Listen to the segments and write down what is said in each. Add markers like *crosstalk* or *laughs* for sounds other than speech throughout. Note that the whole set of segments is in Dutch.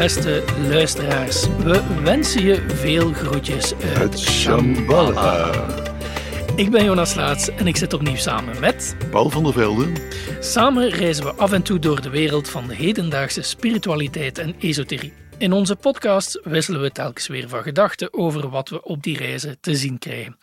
beste luisteraars. We wensen je veel groetjes uit Shambhala. Ik ben Jonas Laats en ik zit opnieuw samen met... Paul van der Velde. Samen reizen we af en toe door de wereld van de hedendaagse spiritualiteit en esoterie. In onze podcast wisselen we telkens weer van gedachten over wat we op die reizen te zien krijgen.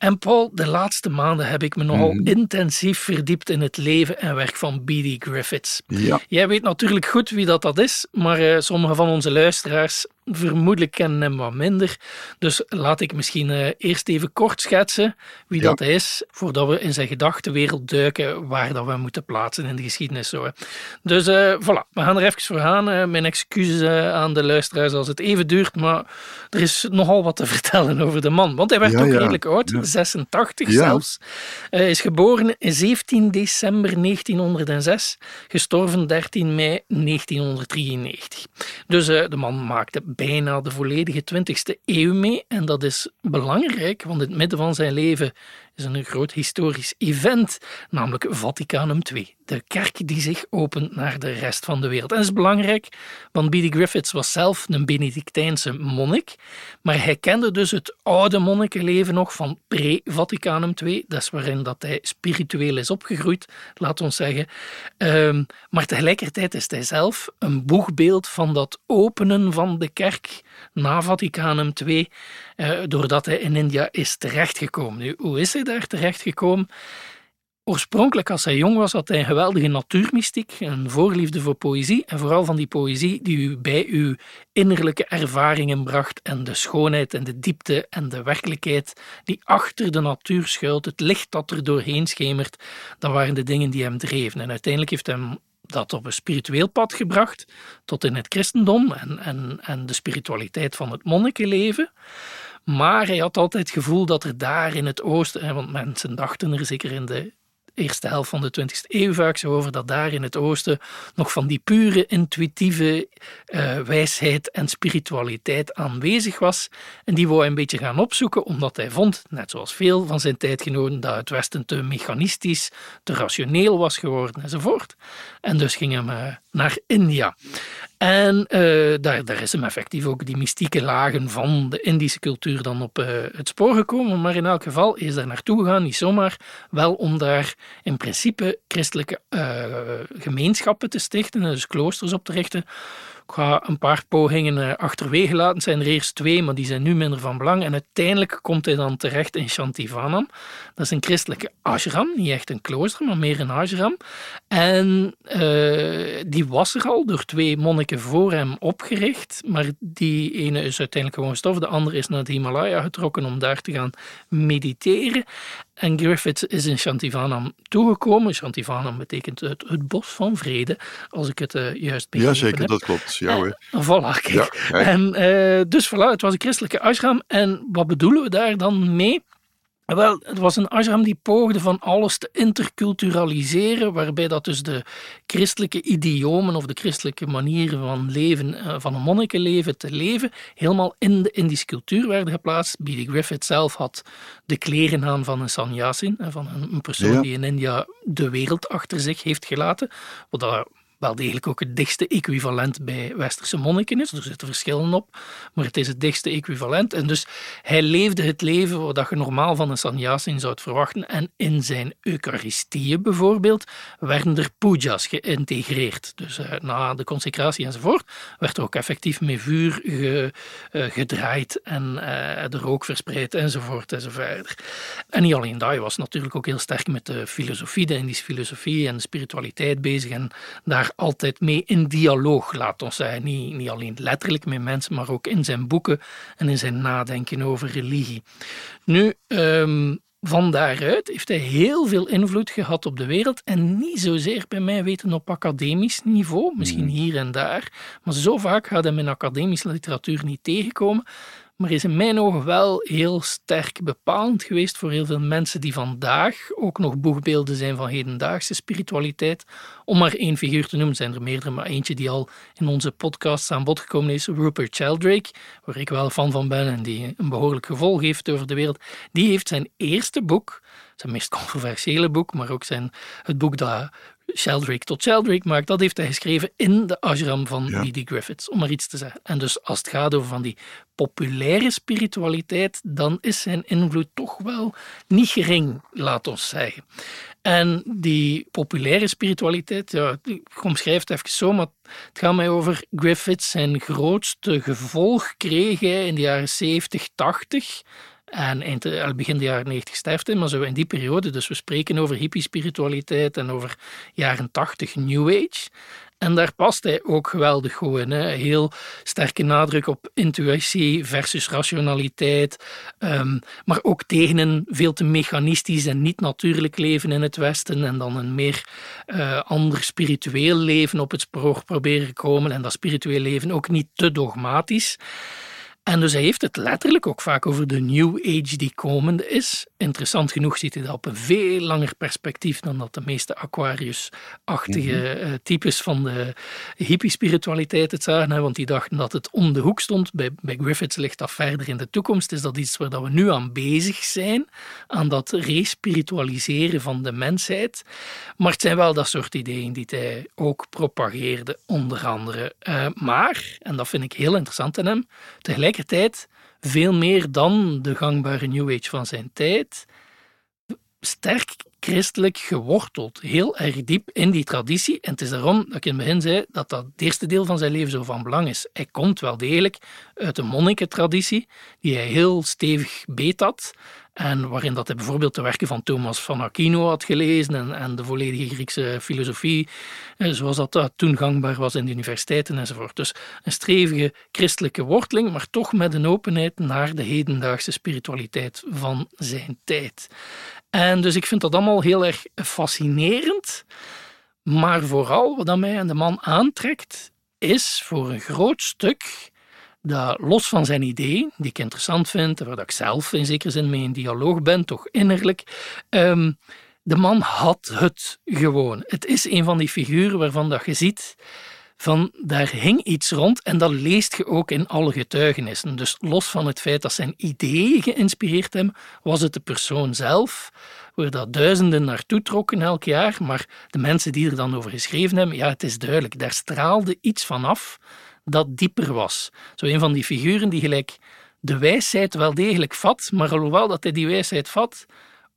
En Paul, de laatste maanden heb ik me nogal Mhm. intensief verdiept in het leven en werk van B.D. Griffiths. Ja, Jij weet natuurlijk goed wie dat, dat is, maar eh, sommige van onze luisteraars vermoedelijk kennen hem wat minder. Dus laat ik misschien eh, eerst even kort schetsen wie Ja. dat is, voordat we in zijn gedachtenwereld duiken waar dat we moeten plaatsen in de geschiedenis. Zo, hè. Dus eh, voilà, we gaan er even voor gaan. Eh, mijn excuses eh, aan de luisteraars als het even duurt, maar er is nogal wat te *laughs* vertellen over de man. Want hij werd Ja, ook ja. redelijk oud, Ja. 86 Ja. zelfs. Hij is geboren in 17 december 1906, gestorven 13 mei 1993. Dus eh, de man maakte bijna de volledige 20e eeuw mee. En dat is belangrijk, want in het midden van zijn leven is een groot historisch event, namelijk Vaticanum II. De kerk die zich opent naar de rest van de wereld. En dat is belangrijk, want B.D. Griffiths was zelf een Benedictijnse monnik, maar hij kende dus het oude monnikenleven nog van pre-Vaticanum II. Dat is waarin dat hij spiritueel is opgegroeid, laat ons zeggen. Ehm, maar tegelijkertijd is hij zelf een boegbeeld van dat openen van de kerk na Vaticanum II, eh, doordat hij in India is terechtgekomen. Hoe is hij daar terechtgekomen? Oorspronkelijk, als hij jong was, had hij een geweldige natuurmystiek, een voorliefde voor poëzie en vooral van die poëzie die u bij uw innerlijke ervaringen bracht en de schoonheid en de diepte en de werkelijkheid die achter de natuur schuilt, het licht dat er doorheen schemert, dat waren de dingen die hem dreven. En uiteindelijk heeft hem dat op een spiritueel pad gebracht, tot in het christendom en, en, en de spiritualiteit van het monnikenleven. Maar hij had altijd het gevoel dat er daar in het oosten, want mensen dachten er zeker in de eerste helft van de 20e eeuw vaak zo over, dat daar in het oosten nog van die pure intuïtieve eh, wijsheid en spiritualiteit aanwezig was. En die wou hij een beetje gaan opzoeken, omdat hij vond, net zoals veel van zijn tijdgenoten, dat het Westen te mechanistisch, te rationeel was geworden enzovoort. En dus ging hem eh, naar India. En eh, daar, daar is hem effectief ook die mystieke lagen van de Indische cultuur dan op eh, het spoor gekomen. Maar in elk geval is daar naartoe gegaan, niet zomaar, wel om daar in principe christelijke eh, gemeenschappen te stichten, dus kloosters op te richten. Ga een paar pogingen eh, achterwege laten. Zijn er eerst twee, maar die zijn nu minder van belang. En uiteindelijk komt hij dan terecht in Shantivanam. Dat is een christelijke ashram, niet echt een klooster, maar meer een ashram. En eh, die was er al door twee monniken voor hem opgericht. Maar die ene is uiteindelijk gewoon gestorven. De andere is naar de Himalaya getrokken om daar te gaan mediteren. En Griffiths is in Shantivanam toegekomen. Shantivanam betekent het, het bos van vrede, als ik het eh, juist begrepen ja zeker, heb. dat klopt. Ja hoor. Eh, voilà, kijk. Ja. En eh, dus voilà, het was een christelijke ashram. En wat bedoelen we daar dan mee? Wel, het was een ashram die poogde van alles te interculturaliseren, waarbij dat dus de christelijke idiomen of de christelijke manieren van leven, eh, van een monnikenleven te leven, helemaal in de Indische cultuur werden geplaatst. B.D. Griffith zelf had de kleren aan van een sannyasin, eh, van een, persoon Ja. die in India de wereld achter zich heeft gelaten, wat dat wel degelijk ook het dichtste equivalent bij westerse monniken is. Er zitten verschillen op, maar het is het dichtste equivalent. En dus hij leefde het leven wat je normaal van een sannyasin zou verwachten. En in zijn eucharistieën bijvoorbeeld werden er pujas geïntegreerd. Dus eh, na de consecratie enzovoort werd er ook effectief met vuur eh, gedraaid en eh, de rook verspreid enzovoort enzovoort. En niet alleen dat, hij was natuurlijk ook heel sterk met de filosofie, de Indische filosofie en de spiritualiteit bezig en daar altijd mee in dialoog, laat ons zeggen. Niet, niet alleen letterlijk met mensen, maar ook in zijn boeken en in zijn nadenken over religie. Nu, ehm, van daaruit heeft hij heel veel invloed gehad op de wereld en niet zozeer bij mij weten op academisch niveau, misschien hier en daar, maar zo vaak gaat hij in academische literatuur niet tegenkomen, maar is in mijn ogen wel heel sterk bepalend geweest voor heel veel mensen die vandaag ook nog boegbeelden zijn van hedendaagse spiritualiteit. Om maar één figuur te noemen, zijn er meerdere, maar eentje die al in onze podcast aan bod gekomen is, Rupert Sheldrake, waar ik wel fan van ben en die een behoorlijk gevolg heeft over de wereld. Die heeft zijn eerste boek, zijn meest controversiële boek, maar ook zijn, het boek dat Sheldrake tot Sheldrake maakt, dat heeft hij geschreven in de ashram van ja. Griffiths, om maar iets te zeggen. En dus als het gaat over van die populaire spiritualiteit, dan is zijn invloed toch wel niet gering, laat ons zeggen. En die populaire spiritualiteit, ja, ik omschrijf het even zo, maar het gaat mij over Griffiths. Zijn grootste gevolg kreeg hij in de jaren 70, 80. En eind, begin de jaren 90 sterft hij, maar zo in die periode. Dus we spreken over hippie-spiritualiteit en over jaren 80 New Age. En daar past hij ook geweldig goed in. Hè. Heel sterke nadruk op intuïtie versus rationaliteit. Um, maar ook tegen een veel te mechanistisch en niet natuurlijk leven in het Westen. En dan een meer uh, ander spiritueel leven op het spoor proberen komen. En dat spiritueel leven ook niet te dogmatisch. En dus hij heeft het letterlijk ook vaak over de New Age die komende is. Interessant genoeg ziet hij dat op een veel langer perspectief dan dat de meeste Aquarius-achtige mm types van de hippie-spiritualiteit het zagen. Want die dachten dat het om de hoek stond. Bij, bij Griffiths ligt dat verder in de toekomst. Is dat iets waar we nu aan bezig zijn? Aan dat respiritualiseren van de mensheid. Maar het zijn wel dat soort ideeën die hij ook propageerde, onder andere. Uh, maar, en dat vind ik heel interessant in hem, tegelijkertijd tegelijkertijd veel meer dan de gangbare New Age van zijn tijd, sterk christelijk geworteld, heel erg diep in die traditie. En het is daarom dat ik in het begin zei dat dat eerste deel van zijn leven zo van belang is. Hij komt wel degelijk uit de monnikentraditie, die hij heel stevig beet had. En waarin dat hij bijvoorbeeld de werken van Thomas van Aquino had gelezen en, en de volledige Griekse filosofie, eh, zoals dat toen gangbaar was in de universiteiten enzovoort. Dus een strevige christelijke worteling, maar toch met een openheid naar de hedendaagse spiritualiteit van zijn tijd. En dus ik vind dat allemaal heel erg fascinerend. Maar vooral wat mij aan de man aantrekt, is voor een groot stuk dat los van zijn ideeën, die ik interessant vind, waar ik zelf in zekere zin mee in dialoog ben, toch innerlijk, um, de man had het gewoon. Het is een van die figuren waarvan dat je ziet van daar hing iets rond en dat leest je ook in alle getuigenissen. Dus los van het feit dat zijn ideeën geïnspireerd hebben, was het de persoon zelf, waar dat duizenden naartoe trokken elk jaar, maar de mensen die er dan over geschreven hebben, ja, het is duidelijk, daar straalde iets vanaf dat dieper was. Zo een van die figuren die gelijk de wijsheid wel degelijk vat, maar alhoewel dat hij die wijsheid vat,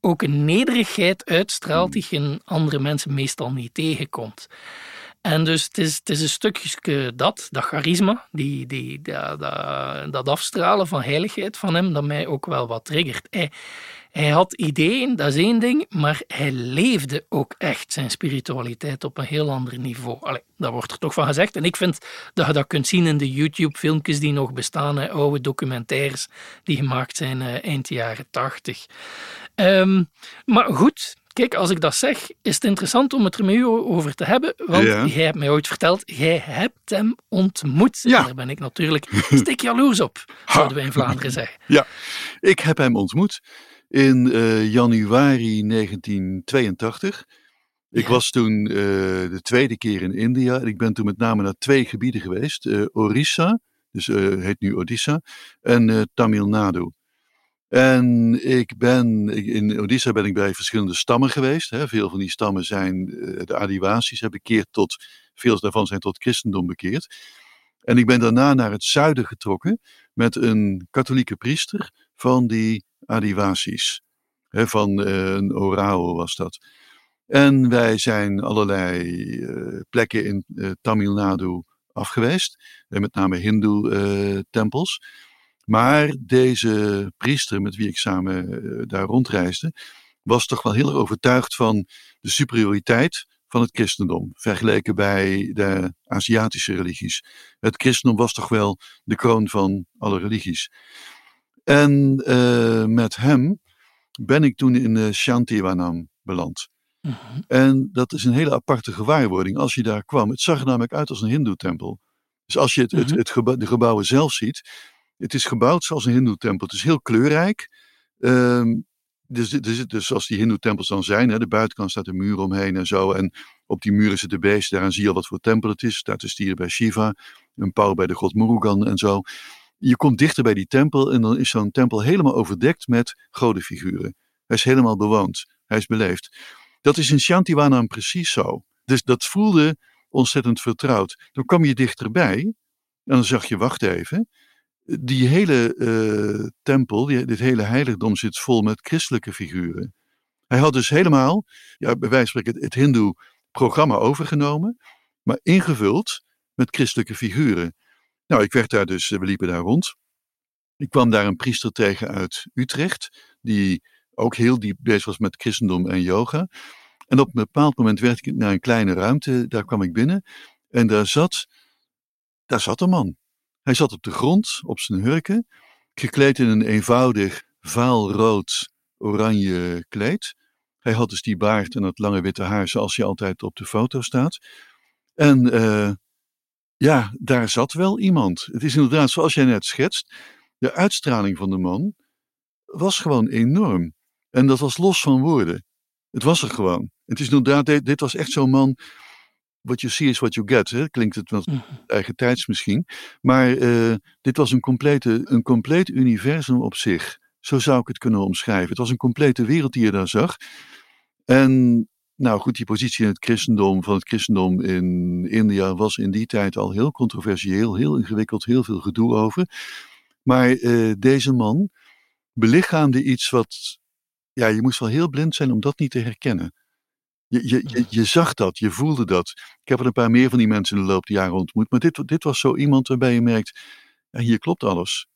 ook een nederigheid uitstraalt die je andere mensen meestal niet tegenkomt. En dus het is, het is een stukje dat, dat charisma, die, die, dat, dat, dat afstralen van heiligheid van hem, dat mij ook wel wat triggert. Hij had ideeën, dat is één ding, maar hij leefde ook echt zijn spiritualiteit op een heel ander niveau. Allee, daar wordt er toch van gezegd. En ik vind dat je dat kunt zien in de YouTube-filmpjes die nog bestaan, hè, oude documentaires die gemaakt zijn uh, eind jaren tachtig. Um, maar goed, Kijk, als ik dat zeg, is het interessant om het er met u over te hebben. Want jij hebt mij ooit verteld, jij hebt hem ontmoet. Ja. Daar ben ik natuurlijk stik jaloers op, zouden we in *laughs* Vlaanderen zeggen. Ja, ik heb hem ontmoet in uh, januari 1982. Ik was toen uh, de tweede keer in India. En ik ben toen met name naar twee gebieden geweest. Uh, Orissa, dus heet nu Odisha, en Tamil Nadu. En ik ben, in Odisha ben ik bij verschillende stammen geweest. Hè. Veel van die stammen zijn de Adivasis, hebben bekeerd tot, veel daarvan zijn tot christendom bekeerd. En ik ben daarna naar het zuiden getrokken met een katholieke priester van die Adivasis. van uh, een Orao was dat. En wij zijn allerlei uh, plekken in uh, Tamil Nadu afgeweest. met name Hindoe-tempels. maar deze priester met wie ik samen daar rondreisde, was toch wel heel erg overtuigd van de superioriteit van het christendom, vergeleken bij de Aziatische religies. Het christendom was toch wel de kroon van alle religies. En uh, met hem ben ik toen in uh, Shantivanam beland. Mm -hmm. En dat is een hele aparte gewaarwording als je daar kwam. Het zag er namelijk uit als een hindoe-tempel. Dus als je het, het, het geba de gebouwen zelf ziet, het is gebouwd zoals een hindoe-tempel. Het is heel kleurrijk. Um, dus, dus, dus zoals die hindoe-tempels dan zijn, hè, de buitenkant staat een muur omheen en zo. En op die muren zitten beesten, daaraan zie je al wat voor tempel het is. Staat een stier bij Shiva, een pauw bij de god Murugan en zo je komt dichter bij die tempel en dan is zo'n tempel helemaal overdekt met godenfiguren. Hij is helemaal bewoond. Hij is beleefd. Dat is in Shantiwanam precies zo. Dus dat voelde ontzettend vertrouwd. Dan kwam je dichterbij en dan zag je, wacht even, die hele uh, tempel, dit hele heiligdom zit vol met christelijke figuren. Hij had dus helemaal, ja, bij wijze van spreken, het, het Hindoe-programma overgenomen, maar ingevuld met christelijke figuren. Nou, ik werd daar dus, we liepen daar rond. Ik kwam daar een priester tegen uit Utrecht, die ook heel diep bezig was met christendom en yoga. En op een bepaald moment werd ik naar een kleine ruimte, daar kwam ik binnen. En daar zat, daar zat een man. Hij zat op de grond, op zijn hurken, gekleed in een eenvoudig, vaalrood, oranje kleed. Hij had dus die baard en dat lange witte haar zoals hij altijd op de foto staat. En uh, ja, daar zat wel iemand. Het is inderdaad, zoals jij net schetst, de uitstraling van de man was gewoon enorm. En dat was los van woorden. Het was er gewoon. Het is inderdaad, dit, was echt zo'n man. What you see is what you get. Hè? Klinkt het wat mhm. eigen tijds misschien. Maar uh, dit was een, complete, een compleet universum op zich. Zo zou ik het kunnen omschrijven. Het was een complete wereld die je daar zag. En nou goed, die positie in het christendom, van het christendom in India was in die tijd al heel controversieel, heel ingewikkeld, heel veel gedoe over. Maar uh, deze man belichaamde iets wat, ja, je moest wel heel blind zijn om dat niet te herkennen. Je, je, je, je, zag dat, je voelde dat. Ik heb er een paar meer van die mensen in de loop der jaren ontmoet, maar dit, dit was zo iemand waarbij je merkt, ja, hier klopt alles.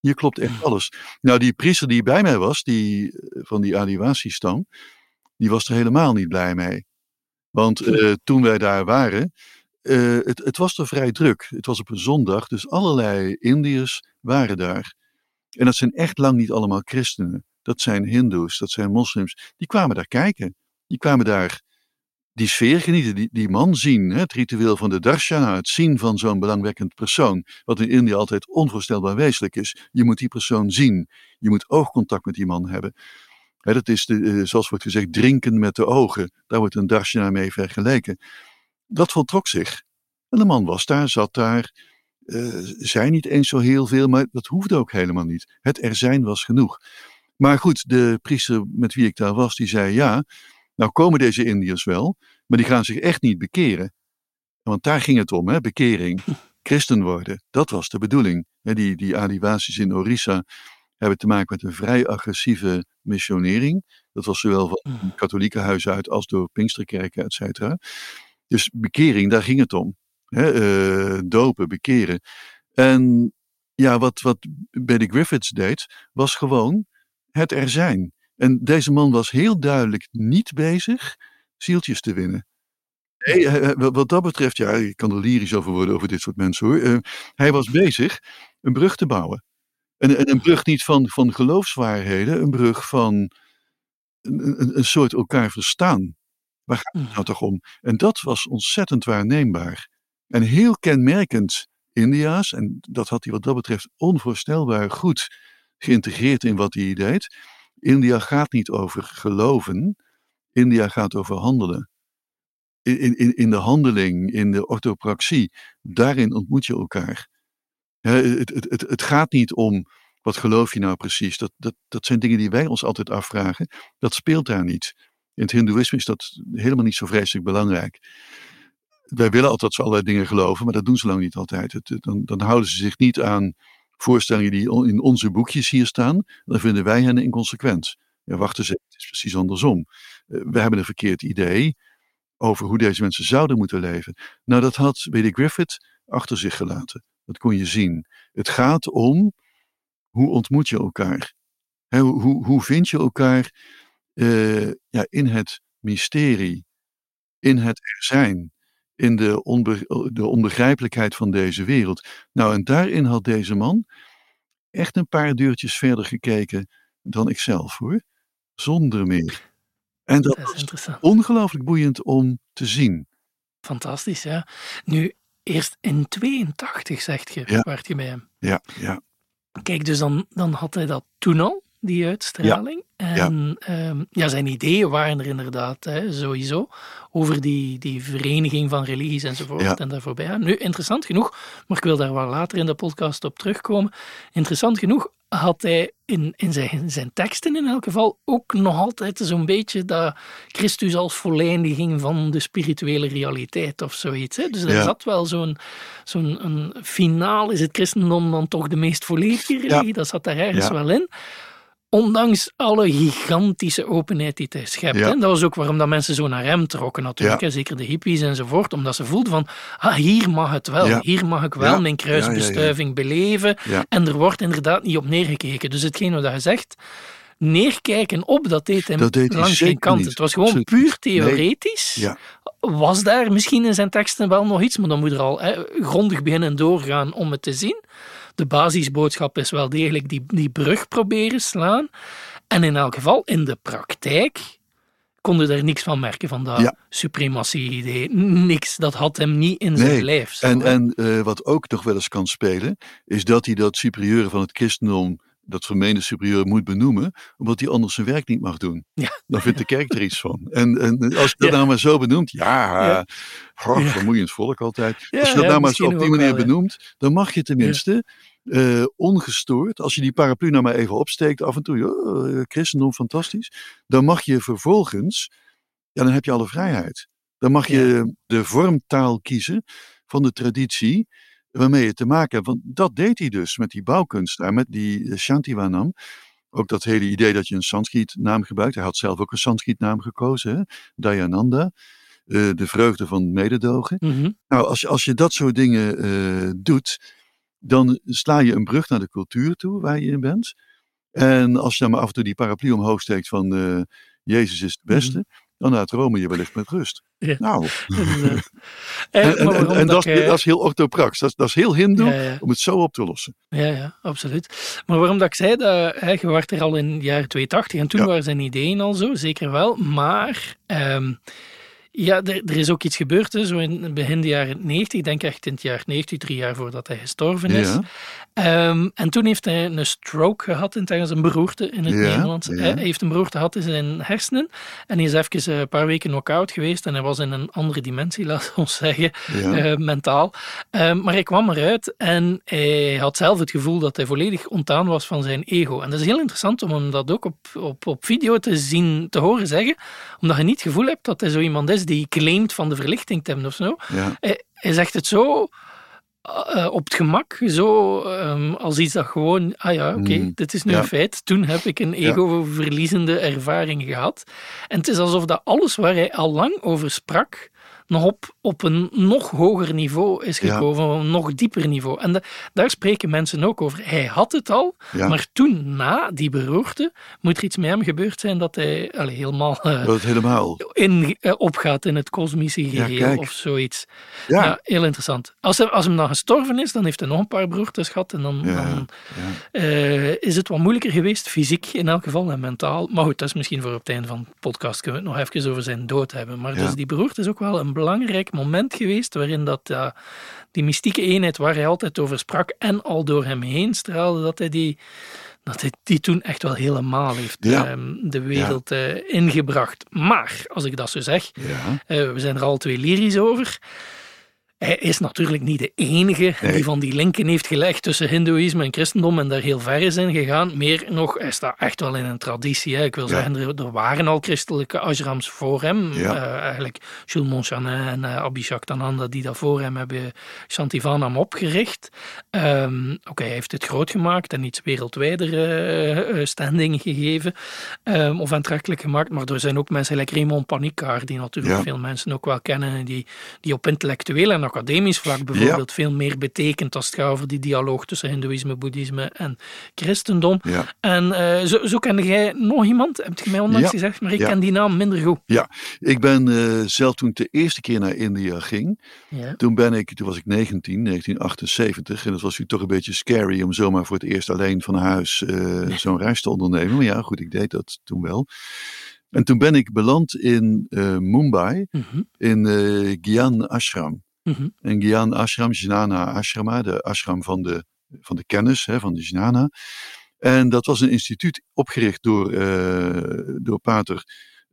Hier klopt echt alles. Nou, die priester die bij mij was, die, eh, van die Adiwasi-stam, die was er helemaal niet blij mee. Want uh, toen wij daar waren, uh, het, het, was er vrij druk. Het was op een zondag, dus allerlei Indiërs waren daar. En dat zijn echt lang niet allemaal christenen. Dat zijn hindoes, dat zijn moslims. Die kwamen daar kijken. Die kwamen daar die sfeer genieten, die, die man zien. Hè, het ritueel van de darshana, het zien van zo'n belangwekkend persoon. Wat in India altijd onvoorstelbaar wezenlijk is. Je moet die persoon zien. Je moet oogcontact met die man hebben dat is, de, eh, zoals wordt gezegd, drinken met de ogen. Daar wordt een darshana mee vergeleken. Dat voltrok zich. En de man was daar, zat daar. Uh, zei niet eens zo heel veel, maar dat hoefde ook helemaal niet. Het er zijn was genoeg. Maar goed, de priester met wie ik daar was, die zei ja. Nou komen deze Indiërs wel, maar die gaan zich echt niet bekeren. Want daar ging het om, hè, bekering. Christen worden, dat was de bedoeling. Die, die in Orissa, hebben te maken met een vrij agressieve missionering. Dat was zowel van mm. katholieke huizen uit als door Pinksterkerken, et cetera. Dus bekering, daar ging het om. Hè, uh, dopen, bekeren. En ja, wat, wat Betty Griffiths deed, was gewoon het er zijn. En deze man was heel duidelijk niet bezig zieltjes te winnen. Nee, wat dat betreft, ja, ik kan er lyrisch over worden over dit soort mensen hoor. Uh, hij was bezig een brug te bouwen. En, en een brug niet van, van geloofswaarheden, een brug van een, een, soort elkaar verstaan. Waar gaat het nou mm. toch om? En dat was ontzettend waarneembaar. En heel kenmerkend India's, en dat had hij wat dat betreft onvoorstelbaar goed geïntegreerd in wat hij deed. India gaat niet over geloven, India gaat over handelen. In, in, in de handeling, in de orthopraxie, daarin ontmoet je elkaar het, het, het, het gaat niet om wat geloof je nou precies. Dat, dat, dat zijn dingen die wij ons altijd afvragen. Dat speelt daar niet. In het Hindoeïsme is dat helemaal niet zo vreselijk belangrijk. Wij willen altijd dat ze allerlei dingen geloven, maar dat doen ze lang niet altijd. Dan, dan houden ze zich niet aan voorstellingen die in onze boekjes hier staan. Dan vinden wij hen inconsequent. Ja, wacht eens, het is precies andersom. Eh, we hebben een verkeerd idee over hoe deze mensen zouden moeten leven. Nou, dat had Billy Griffith achter zich gelaten. Dat kon je zien. Het gaat om hoe ontmoet je elkaar? hoe, hoe, hoe vind je elkaar uh, ja, in het mysterie, in het er zijn, in de, onbe de onbegrijpelijkheid van deze wereld? Nou, en daarin had deze man echt een paar deurtjes verder gekeken dan ikzelf hoor. Zonder meer. En dat, dat is ongelooflijk boeiend om te zien. Fantastisch, ja. Nu, Eerst in 82, zegt je, ja. werd je bij hem. Ja, ja. Kijk, dus dan, dan had hij dat toen al, die uitstraling. En ja. Ehm, ja, zijn ideeën waren er inderdaad hè, sowieso over die, die vereniging van religies enzovoort ja. en daarvoor bij. Nu, interessant genoeg, maar ik wil daar wel later in de podcast op terugkomen. Interessant genoeg, had hij in, in, zijn, in zijn teksten in elk geval ook nog altijd zo'n beetje dat Christus als voleindiging van de spirituele realiteit of zoiets. Hè? Dus er Ja. zat wel zo'n zo'n een finaal, is het christendom dan toch de meest volledige religie? Dat zat daar ergens Ja. wel in. Ondanks alle gigantische openheid die hij schept. Ja. hè. Dat was ook waarom dat mensen zo naar hem trokken natuurlijk. Ja. Zeker de hippies enzovoort. Omdat ze voelden van, ah, hier mag het wel. Ja. Hier mag ik wel mijn kruisbestuiving beleven. En er wordt inderdaad niet op neergekeken. Dus hetgeen wat je zegt, neerkijken op, dat deed hem Dat deed hij langs geen kant. niet. Het was gewoon puur. Nee. theoretisch. Ja. Was daar misschien in zijn teksten wel nog iets, maar dan moet er al hè, grondig beginnen doorgaan om het te zien. De basisboodschap is wel degelijk die, die brug proberen slaan. En in elk geval, in de praktijk konden er niks van merken van dat Ja. suprematie-idee. Niks, dat had hem niet in zijn Nee. lijf. zo, En, en eh, wat ook nog wel eens kan spelen, is dat hij dat superieure van het christendom, dat vermeende superieur, moet benoemen, omdat hij anders zijn werk niet mag doen. *laughs* Ja. Dan vindt de kerk er iets van. En, en als je dat Ja. nou maar zo benoemt, ja, Ja. goh, Ja. vermoeiend volk altijd. Als je dat nou maar misschien op die manier wel, benoemt, dan mag je tenminste eh, ongestoord, als je die paraplu nou maar even opsteekt af en toe, eh, christendom fantastisch, dan mag je vervolgens, ja, dan heb je alle vrijheid. Dan mag je de vormtaal kiezen van de traditie waarmee je te maken hebt. Want dat deed hij dus met die bouwkunstenaar, met die eh, Shantivanam. Ook dat hele idee dat je een Sanskriet naam gebruikt. Hij had zelf ook een Sanskriet naam gekozen, hè? Dayananda. eh, de vreugde van mededogen. Mhm. Nou, als je, als je dat soort dingen eh, doet, dan sla je een brug naar de cultuur toe waar je in bent. En als je dan maar af en toe die paraplu omhoog steekt van Jezus is de beste, dan laat Rome je wellicht met rust. Ja. Nou, en, eh, *laughs* en, dat, ik, is, dat is heel orthoprax. Dat, is- dat is heel hindoe ja, ja. om het zo op te lossen. Ja, ja, absoluut. Maar waarom dat ik zei, dat, hè, je werd er al in het jaar 82 en toen waren zijn ideeën al zo, zeker wel. Maar ehm, ja, er, is ook iets gebeurd, hè, zo in begin de jaren 90, ik denk echt in het jaar 90, drie jaar voordat hij gestorven is. Ja. Ehm, en toen heeft hij een stroke gehad in tijdens een beroerte in het Ja, Nederlands. ja. Hij heeft een beroerte gehad in zijn hersenen en hij is even een paar weken knock-out geweest en hij was in een andere dimensie, *laughs* laten we ons zeggen, eh, mentaal. Ehm, maar hij kwam eruit en hij had zelf het gevoel dat hij volledig ontdaan was van zijn ego. En dat is heel interessant om hem dat ook op, op, op video te zien, te horen zeggen, omdat je niet het gevoel hebt dat hij zo iemand is die claimt van de verlichting te hebben of zo. Ja. Hij, hij zegt het zo eh, op het gemak, zo ehm, als iets dat gewoon, ah ja, oké, Mm. dit is nu Ja. een feit. Toen heb ik een ego-verliezende ervaring gehad. En het is alsof dat alles waar hij al lang over sprak, nog op, op een nog hoger niveau is gekomen, een nog dieper niveau. En da- daar spreken mensen ook over. Hij had het al, Ja. maar toen, na die beroerte, moet er iets met hem gebeurd zijn dat hij helemaal eh, Dat helemaal. in, eh, opgaat in het kosmische geheel of zoiets. Ja. Heel interessant. Als, hij, als hem dan gestorven is, dan heeft hij nog een paar beroertes gehad. En dan, eh, is het wat moeilijker geweest, fysiek in elk geval en mentaal. Maar goed, dat is misschien voor op het einde van de podcast kunnen we het nog even over zijn dood hebben. Maar dus die beroerte is ook wel een belangrijk moment geweest waarin dat, die mystieke eenheid waar hij altijd over sprak en al door hem heen straalde, dat hij die, dat hij die toen echt wel helemaal heeft Ja. ehm, de wereld eh, ingebracht. Maar, als ik dat zo zeg, Ja. eh, we zijn er al twee lyrisch over. Hij is natuurlijk niet de enige Nee. die van die linken heeft gelegd tussen Hindoeïsme en christendom en daar heel ver is in gegaan. Meer nog, hij staat echt wel in een traditie. Hè. Ik wil Ja. zeggen, er, er waren al christelijke ashrams voor hem. Ja. Eh, eigenlijk Jules Monchanin en uh, Abhishektananda die dat voor hem hebben Shantivanam opgericht. Ehm, Oké, hij heeft het groot gemaakt en iets wereldwijder uh, standing gegeven um, of aantrekkelijk gemaakt. Maar er zijn ook mensen, like Raymond Panikkar, die natuurlijk Ja. veel mensen ook wel kennen en die, die op intellectueel en academisch vlak bijvoorbeeld veel meer betekent als het gaat over die dialoog tussen hindoeïsme, boeddhisme en christendom. Ja. En uh, zo, zo kende jij nog iemand, heb je mij onlangs gezegd, maar ik ken die naam minder goed. Ja, ik ben eh, zelf toen ik de eerste keer naar India ging, toen ben ik, toen was ik 19, 1978, en dat was natuurlijk toch een beetje scary om zomaar voor het eerst alleen van huis eh, zo'n reis te ondernemen. Maar ja, goed, ik deed dat toen wel. En toen ben ik beland in uh, Mumbai, Mhm. in uh, Gyan Ashram. Mhm. En Gyan Ashram, Jnana Ashrama, de ashram van de, van de kennis, hè, van de Jnana. En dat was een instituut opgericht door, uh, door pater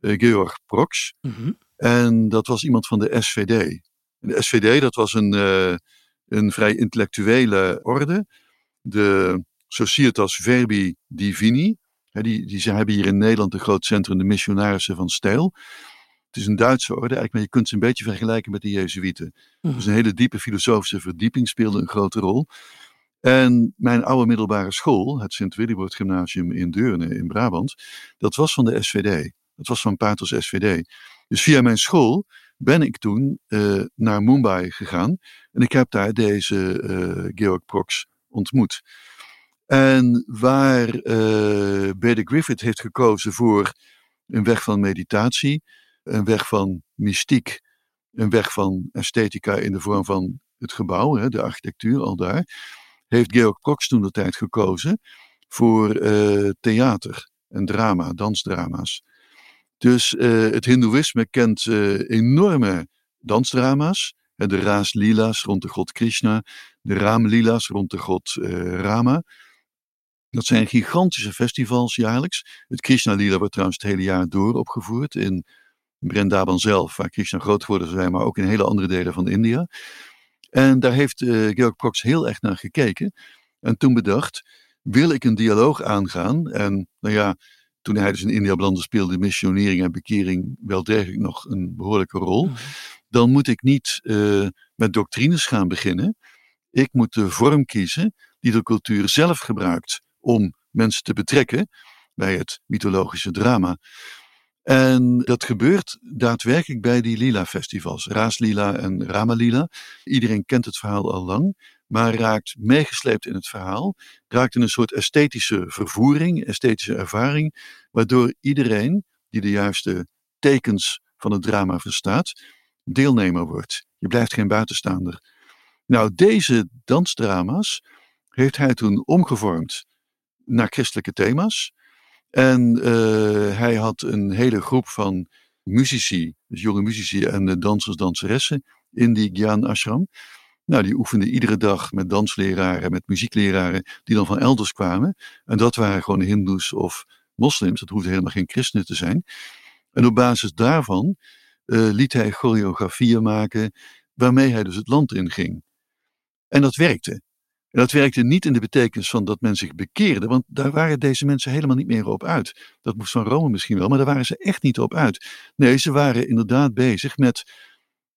uh, Georg Prox. Mhm. En dat was iemand van de SVD. En de SVD, dat was een, uh, een vrij intellectuele orde. De Societas Verbi Divini. die, die, ze hebben hier in Nederland een groot centrum, de Missionarissen van Stijl. Het is een Duitse orde, eigenlijk, maar je kunt ze een beetje vergelijken met de Jezuïeten. Mhm. Dus een hele diepe filosofische verdieping speelde een grote rol. En mijn oude middelbare school, het Sint Willibord Gymnasium in Deurne in Brabant, dat was van de SVD. Dat was van Paters SVD. Dus via mijn school ben ik toen uh, naar Mumbai gegaan. En ik heb daar deze uh, Georg Prox ontmoet. En waar uh, Bede Griffith heeft gekozen voor een weg van meditatie, een weg van mystiek, een weg van esthetica in de vorm van het gebouw, hè, de architectuur al daar, heeft Georg Prox toen de tijd gekozen voor theater en drama, dansdrama's. Dus uh, het Hindoeïsme kent uh, enorme dansdrama's. De Raas Lila's rond de god Krishna, de Ram Lila's rond de god Rama. Dat zijn gigantische festivals jaarlijks. Het Krishna Lila wordt trouwens het hele jaar door opgevoerd in Brendaban zelf, waar Krishna groot geworden zijn, maar ook in hele andere delen van India. En daar heeft uh, Georg Prox heel erg naar gekeken. En toen bedacht, wil ik een dialoog aangaan? En nou ja, toen hij dus in India belandde, speelde missionering en bekering wel degelijk nog een behoorlijke rol. Mhm. Dan moet ik niet uh, met doctrines gaan beginnen. Ik moet de vorm kiezen die de cultuur zelf gebruikt om mensen te betrekken bij het mythologische drama. En dat gebeurt daadwerkelijk bij die Lila-festivals, Raaslila en Ramalila. Iedereen kent het verhaal al lang maar raakt meegesleept in het verhaal, raakt in een soort esthetische vervoering, esthetische ervaring, waardoor iedereen die de juiste tekens van het drama verstaat, deelnemer wordt. Je blijft geen buitenstaander. Nou, deze dansdrama's heeft hij toen omgevormd naar christelijke thema's. En uh, hij had een hele groep van muzici, dus jonge muzici en dansers, danseressen in die Gyan Ashram. Nou, die oefenden iedere dag met dansleraren, met muziekleraren, die dan van elders kwamen. En dat waren gewoon hindoes of moslims, dat hoefde helemaal geen christenen te zijn. En op basis daarvan uh, liet hij choreografieën maken, waarmee hij dus het land in ging. En dat werkte. En dat werkte niet in de betekenis van dat men zich bekeerde, want daar waren deze mensen helemaal niet meer op uit. Dat moest van Rome misschien wel, maar daar waren ze echt niet op uit. Nee, ze waren inderdaad bezig met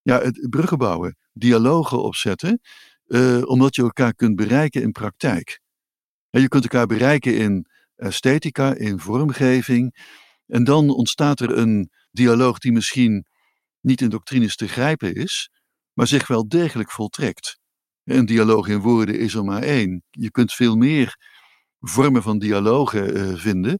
ja, het bruggen bouwen, dialogen opzetten, uh, omdat je elkaar kunt bereiken in praktijk. En je kunt elkaar bereiken in esthetica, in vormgeving. En dan ontstaat er een dialoog die misschien niet in doctrines te grijpen is, maar zich wel degelijk voltrekt. Een dialoog in woorden is er maar één. Je kunt veel meer vormen van dialogen uh, vinden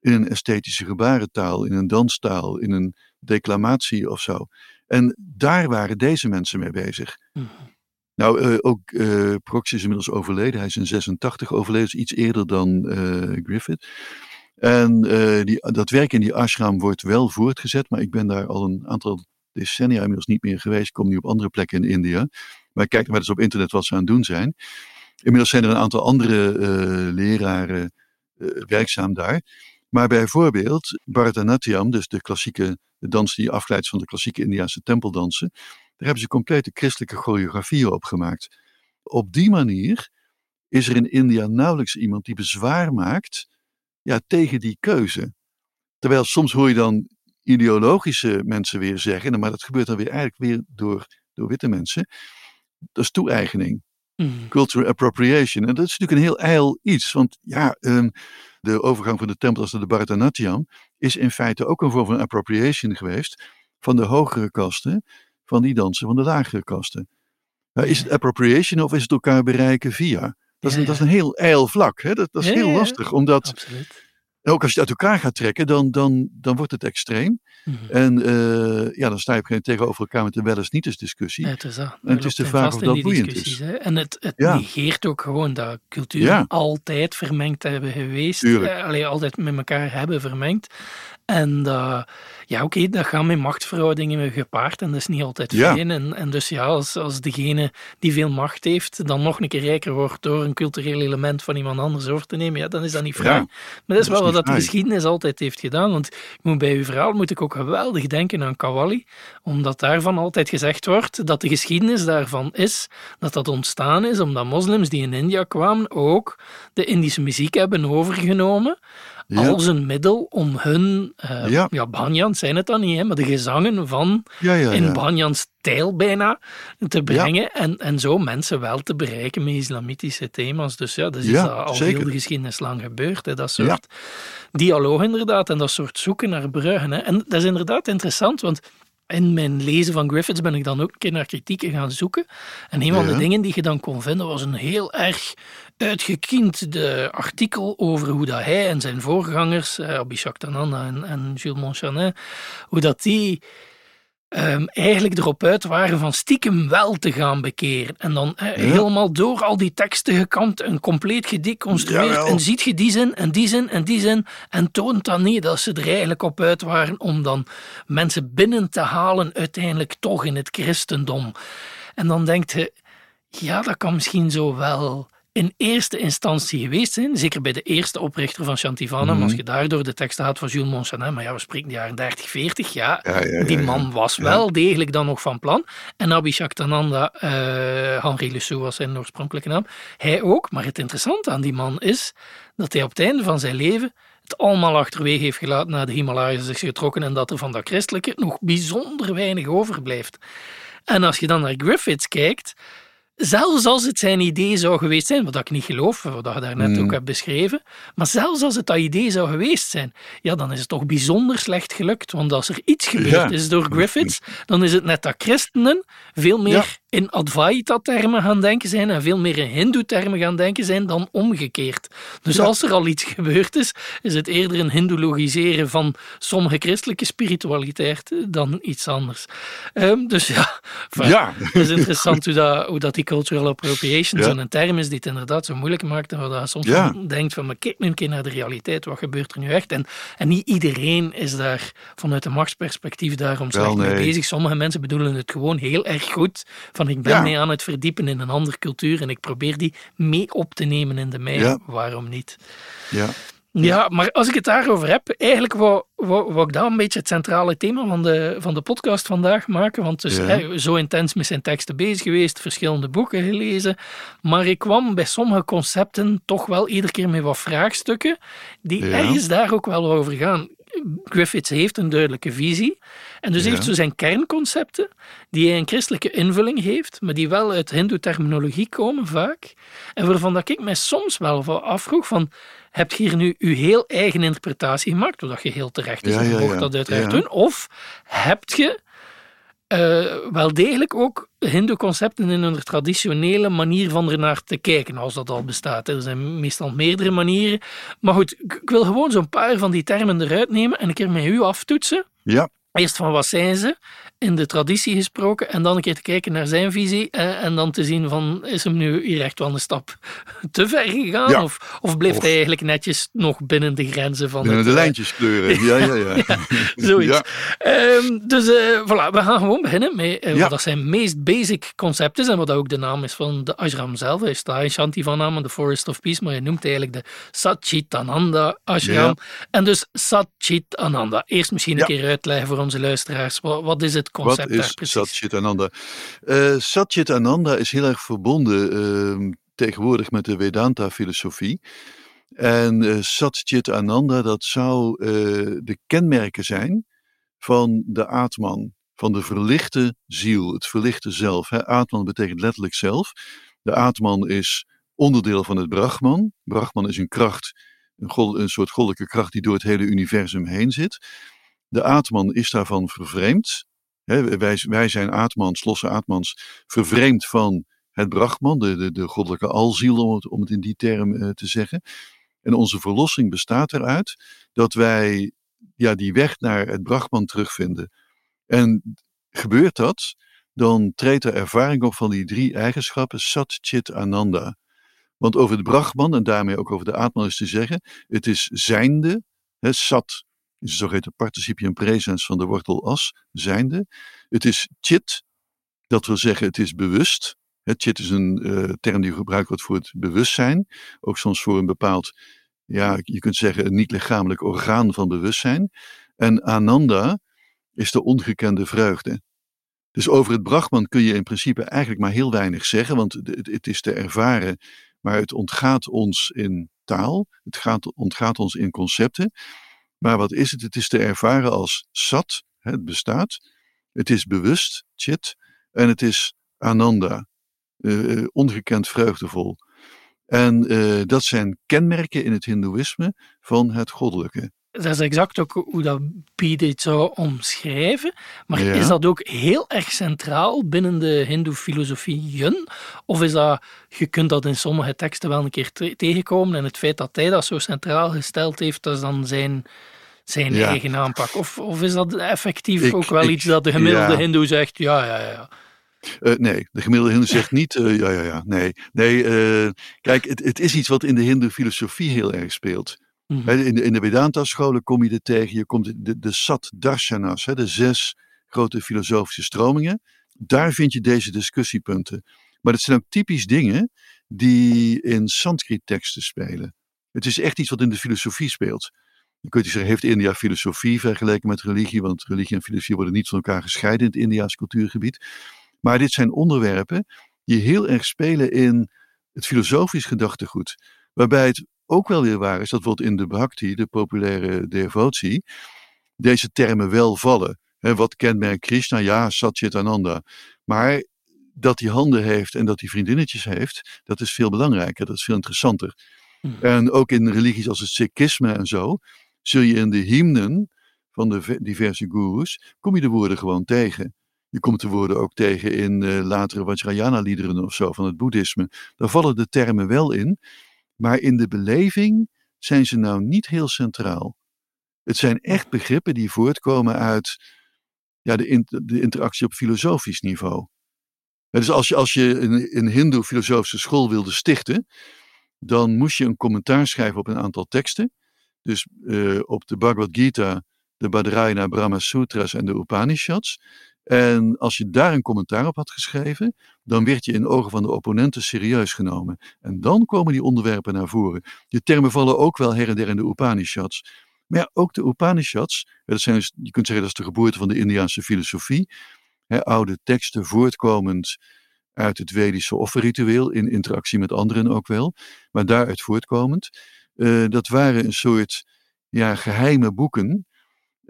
in een esthetische gebarentaal, in een danstaal, in een declamatie of zo. En daar waren deze mensen mee bezig. Mhm. Nou, uh, ook uh, Prox is inmiddels overleden. Hij is in 86 overleden, dus iets eerder dan Griffith. En die, dat werk in die ashram wordt wel voortgezet, maar ik ben daar al een aantal decennia inmiddels niet meer geweest. Ik kom nu op andere plekken in India. Maar kijk maar eens op internet wat ze aan het doen zijn. Inmiddels zijn er een aantal andere leraren werkzaam daar. Maar bijvoorbeeld Bharatanatyam, dus de klassieke dans die afgeleid van de klassieke Indiaanse tempeldansen, daar hebben ze complete christelijke choreografieën op gemaakt. Op die manier is er in India nauwelijks iemand die bezwaar maakt ja, tegen die keuze. Terwijl soms hoor je dan ideologische mensen weer zeggen, maar dat gebeurt dan weer eigenlijk weer door, door witte mensen. Dat is toe-eigening. Mm. Cultural appropriation. En dat is natuurlijk een heel ijl iets. Want ja, um, de overgang van de tempels naar de Bharatanatyam is in feite ook een vorm van appropriation geweest van de hogere kasten van die dansen van de lagere kasten. Nou, is het appropriation of is het elkaar bereiken via? Dat is, een, dat is een heel ijl vlak. Hè? Dat, dat is heel lastig, omdat Absoluut. Ook als je het uit elkaar gaat trekken, dan, dan, dan wordt het extreem. Mhm. En uh, ja, dan sta je op een tegenover elkaar met een wel eens niet eens discussie. Ja, het is dat. En het is de vraag of dat boeiend is. Hè? En het, het negeert ook gewoon dat culturen altijd vermengd hebben geweest. Uh, allee, altijd met elkaar hebben vermengd. En uh, ja, oké, dat gaat met machtsverhoudingen gepaard en dat is niet altijd fijn. En, en dus ja, als, als degene die veel macht heeft dan nog een keer rijker wordt door een cultureel element van iemand anders over te nemen, ja, dan is dat niet vrij. maar dat is wel wat dat de geschiedenis altijd heeft gedaan. Want ik moet bij uw verhaal moet ik ik ook geweldig denken aan Kawali, omdat daarvan altijd gezegd wordt dat de geschiedenis daarvan is dat dat ontstaan is omdat moslims die in India kwamen ook de Indische muziek hebben overgenomen als een middel om hun, uh, ja. ja zijn het dan niet, hè, maar de gezangen van in Banjans stijl bijna te brengen en, en zo mensen wel te bereiken met islamitische thema's. Dus ja, dat is al heel de geschiedenis lang gebeurd, hè, dat soort dialoog inderdaad en dat soort zoeken naar bruggen. Hè. En dat is inderdaad interessant, want in mijn lezen van Griffiths ben ik dan ook een keer naar kritieken gaan zoeken. En een van de dingen die je dan kon vinden was een heel erg uitgekiend artikel over hoe dat hij en zijn voorgangers, eh, Abhishek Tananda en, en Jules Monchanin, hoe dat die um, eigenlijk erop uit waren van stiekem wel te gaan bekeren. En dan helemaal door al die teksten gekant en compleet gedeconstrueerd. En ziet je die zin en die zin en die zin. En toont dan niet dat ze er eigenlijk op uit waren om dan mensen binnen te halen uiteindelijk toch in het christendom. En dan denkt je, ja, dat kan misschien zo wel in eerste instantie geweest zijn. Zeker bij de eerste oprichter van Chantivana. Mm Als je daardoor de tekst had van Jules Monchanin, maar ja, we spreken de jaren 30, 40. Ja, die man was wel degelijk dan nog van plan. En Abhishek Tananda, uh, Henri Lussou was zijn oorspronkelijke naam, hij ook. Maar het interessante aan die man is dat hij op het einde van zijn leven het allemaal achterwege heeft gelaten, naar de Himalayas is getrokken en dat er van dat christelijke nog bijzonder weinig overblijft. En als je dan naar Griffiths kijkt, zelfs als het zijn idee zou geweest zijn, wat ik niet geloof, wat je daarnet mm. ook hebt beschreven, maar zelfs als het dat idee zou geweest zijn, ja, dan is het toch bijzonder slecht gelukt. Want als er iets gebeurd is door Griffiths, dan is het net dat christenen veel meer in Advaita-termen gaan denken zijn en veel meer in Hindoe-termen gaan denken zijn dan omgekeerd. Dus als er al iets *laughs* gebeurd is, is het eerder een Hindoologiseren van sommige christelijke spiritualiteit dan iets anders. Um, dus ja, *laughs* ja. het is interessant hoe dat, hoe dat die cultural appropriation zo'n term is die het inderdaad zo moeilijk maakt en waar je soms denkt van, maar kijk nu een keer naar de realiteit, wat gebeurt er nu echt? En, en niet iedereen is daar vanuit een machtsperspectief daarom slecht mee bezig. Sommige mensen bedoelen het gewoon heel erg goed van ik ben mee aan het verdiepen in een andere cultuur en ik probeer die mee op te nemen in de mijne. Waarom niet? Ja. Ja, maar als ik het daarover heb, eigenlijk wou, wou, ik dat een beetje het centrale thema van de, van de podcast vandaag maken. Want dus, hè, zo intens met zijn teksten bezig geweest, verschillende boeken gelezen. Maar ik kwam bij sommige concepten toch wel iedere keer met wat vraagstukken, die ergens daar ook wel over gaan. Griffiths heeft een duidelijke visie. En dus heeft zo zijn kernconcepten, die hij een christelijke invulling heeft, maar die wel uit hindoe-terminologie komen vaak. En waarvan dat ik mij soms wel afvroeg van, heb je hier nu je heel eigen interpretatie gemaakt, doordat je heel terecht is, ja, en je mocht dat uiteraard doen, of heb je uh, wel degelijk ook Hindoe-concepten in hun traditionele manier van ernaar te kijken, als dat al bestaat. Er zijn meestal meerdere manieren. Maar goed, ik wil gewoon zo'n paar van die termen eruit nemen en een keer met u aftoetsen. Ja. Eerst van wat zijn ze, in de traditie gesproken, en dan een keer te kijken naar zijn visie eh, en dan te zien van, is hem nu hier echt wel een stap *laughs* te ver gegaan? Of, of blijft hij eigenlijk netjes nog binnen de grenzen van Binnen de eh, lijntjes kleuren, ja, ja, ja. *laughs* ja zoiets. Ehm, dus uh, voilà, we gaan gewoon beginnen met uh, wat zijn meest basic concept is en wat ook de naam is van de ashram zelf. Hij staat in Shanti van naam, de Forest of Peace, maar je noemt eigenlijk de Satchitananda ashram. En dus Satchitananda. Eerst misschien een keer uitleggen voor onze luisteraars. Wat, wat is het concept Wat is Satchitananda? Uh, Satchitananda is heel erg verbonden uh, tegenwoordig met de Vedanta-filosofie. En uh, Satchitananda, dat zou uh, de kenmerken zijn van de Atman, van de verlichte ziel, het verlichte zelf. Hè? Atman betekent letterlijk zelf. De Atman is onderdeel van het Brahman. Brahman is een kracht, een, god, een soort goddelijke kracht die door het hele universum heen zit. De Atman is daarvan vervreemd. wij, wij zijn Atmans, losse Atmans, vervreemd van het Brahman, de, de, de goddelijke alziel, om het, het in die term uh, te zeggen. En onze verlossing bestaat eruit dat wij ja, die weg naar het Brahman terugvinden. En gebeurt dat, dan treedt de ervaring op van die drie eigenschappen, Sat, Chit, Ananda. Want over de Brahman en daarmee ook over de Atman is te zeggen, het is zijnde, hè, Sat is het zogeheten participium presens van de wortel as, zijnde. Het is chit, dat wil zeggen het is bewust. Het chit is een uh, term die gebruikt wordt voor het bewustzijn, ook soms voor een bepaald, ja, je kunt zeggen een niet-lichamelijk orgaan van bewustzijn. En ananda, is de ongekende vreugde. Dus over het Brahman kun je in principe eigenlijk maar heel weinig zeggen, want het, is te ervaren, maar het ontgaat ons in taal, het gaat, ontgaat ons in concepten. Maar wat is het? Het is te ervaren als sat, het bestaat. Het is bewust, chit, en het is ananda, uh, ongekend vreugdevol. En uh, dat zijn kenmerken in het Hindoeïsme van het goddelijke. Dat is exact ook hoe dat dit zou omschrijven. Maar is dat ook heel erg centraal binnen de Hindoe-filosofieën? Of is dat, je kunt dat in sommige teksten wel een keer tegenkomen en het feit dat hij dat zo centraal gesteld heeft, dat is dan zijn, zijn eigen aanpak? Of, of is dat effectief ook wel iets dat de gemiddelde ja. Hindoe zegt, ja, ja, ja. Uh, nee, de gemiddelde Hindoe zegt niet, uh, ja, ja, ja, nee. Nee, uh, kijk, het, het, is iets wat in de Hindoe-filosofie heel erg speelt. -hmm. In de, in de Vedanta-scholen kom je er tegen, je komt de, de Sat Darshanas, de zes grote filosofische stromingen. Daar vind je deze discussiepunten. Maar het zijn ook typisch dingen die in Sanskrit-teksten spelen. Het is echt iets wat in de filosofie speelt. Je kunt zeggen, heeft India filosofie vergeleken met religie? Want religie en filosofie worden niet van elkaar gescheiden in het Indiaas cultuurgebied. Maar dit zijn onderwerpen die heel erg spelen in het filosofisch gedachtegoed. Waarbij het ook wel weer waar is dat bijvoorbeeld in de bhakti, de populaire devotie, deze termen wel vallen. He, wat kenmerkt Krishna? Ja, Satchitananda. Maar dat hij handen heeft en dat hij vriendinnetjes heeft, dat is veel belangrijker, dat is veel interessanter. Hmm. En ook in religies als het Sikhisme en zo, zul je in de hymnen van de diverse gurus, kom je de woorden gewoon tegen. Je komt de woorden ook tegen in uh, latere Vajrayana-liederen of zo van het boeddhisme. Daar vallen de termen wel in, maar in de beleving zijn ze nou niet heel centraal. Het zijn echt begrippen die voortkomen uit ja, de, in, de interactie op filosofisch niveau. Dus als je, als je een, een Hindoe-filosofische school wilde stichten, dan moest je een commentaar schrijven op een aantal teksten. Dus uh, op de Bhagavad Gita, de Badrayana Brahma Sutras en de Upanishads. En als je daar een commentaar op had geschreven, dan werd je in ogen van de opponenten serieus genomen. En dan komen die onderwerpen naar voren. Die termen vallen ook wel her en der in de Upanishads. Maar ja, ook de Upanishads, dat zijn dus, je kunt zeggen dat is de geboorte van de Indiaanse filosofie. Hè, oude teksten voortkomend uit het Vedische offerritueel, in interactie met anderen ook wel, maar daaruit voortkomend. Uh, dat waren een soort ja, geheime boeken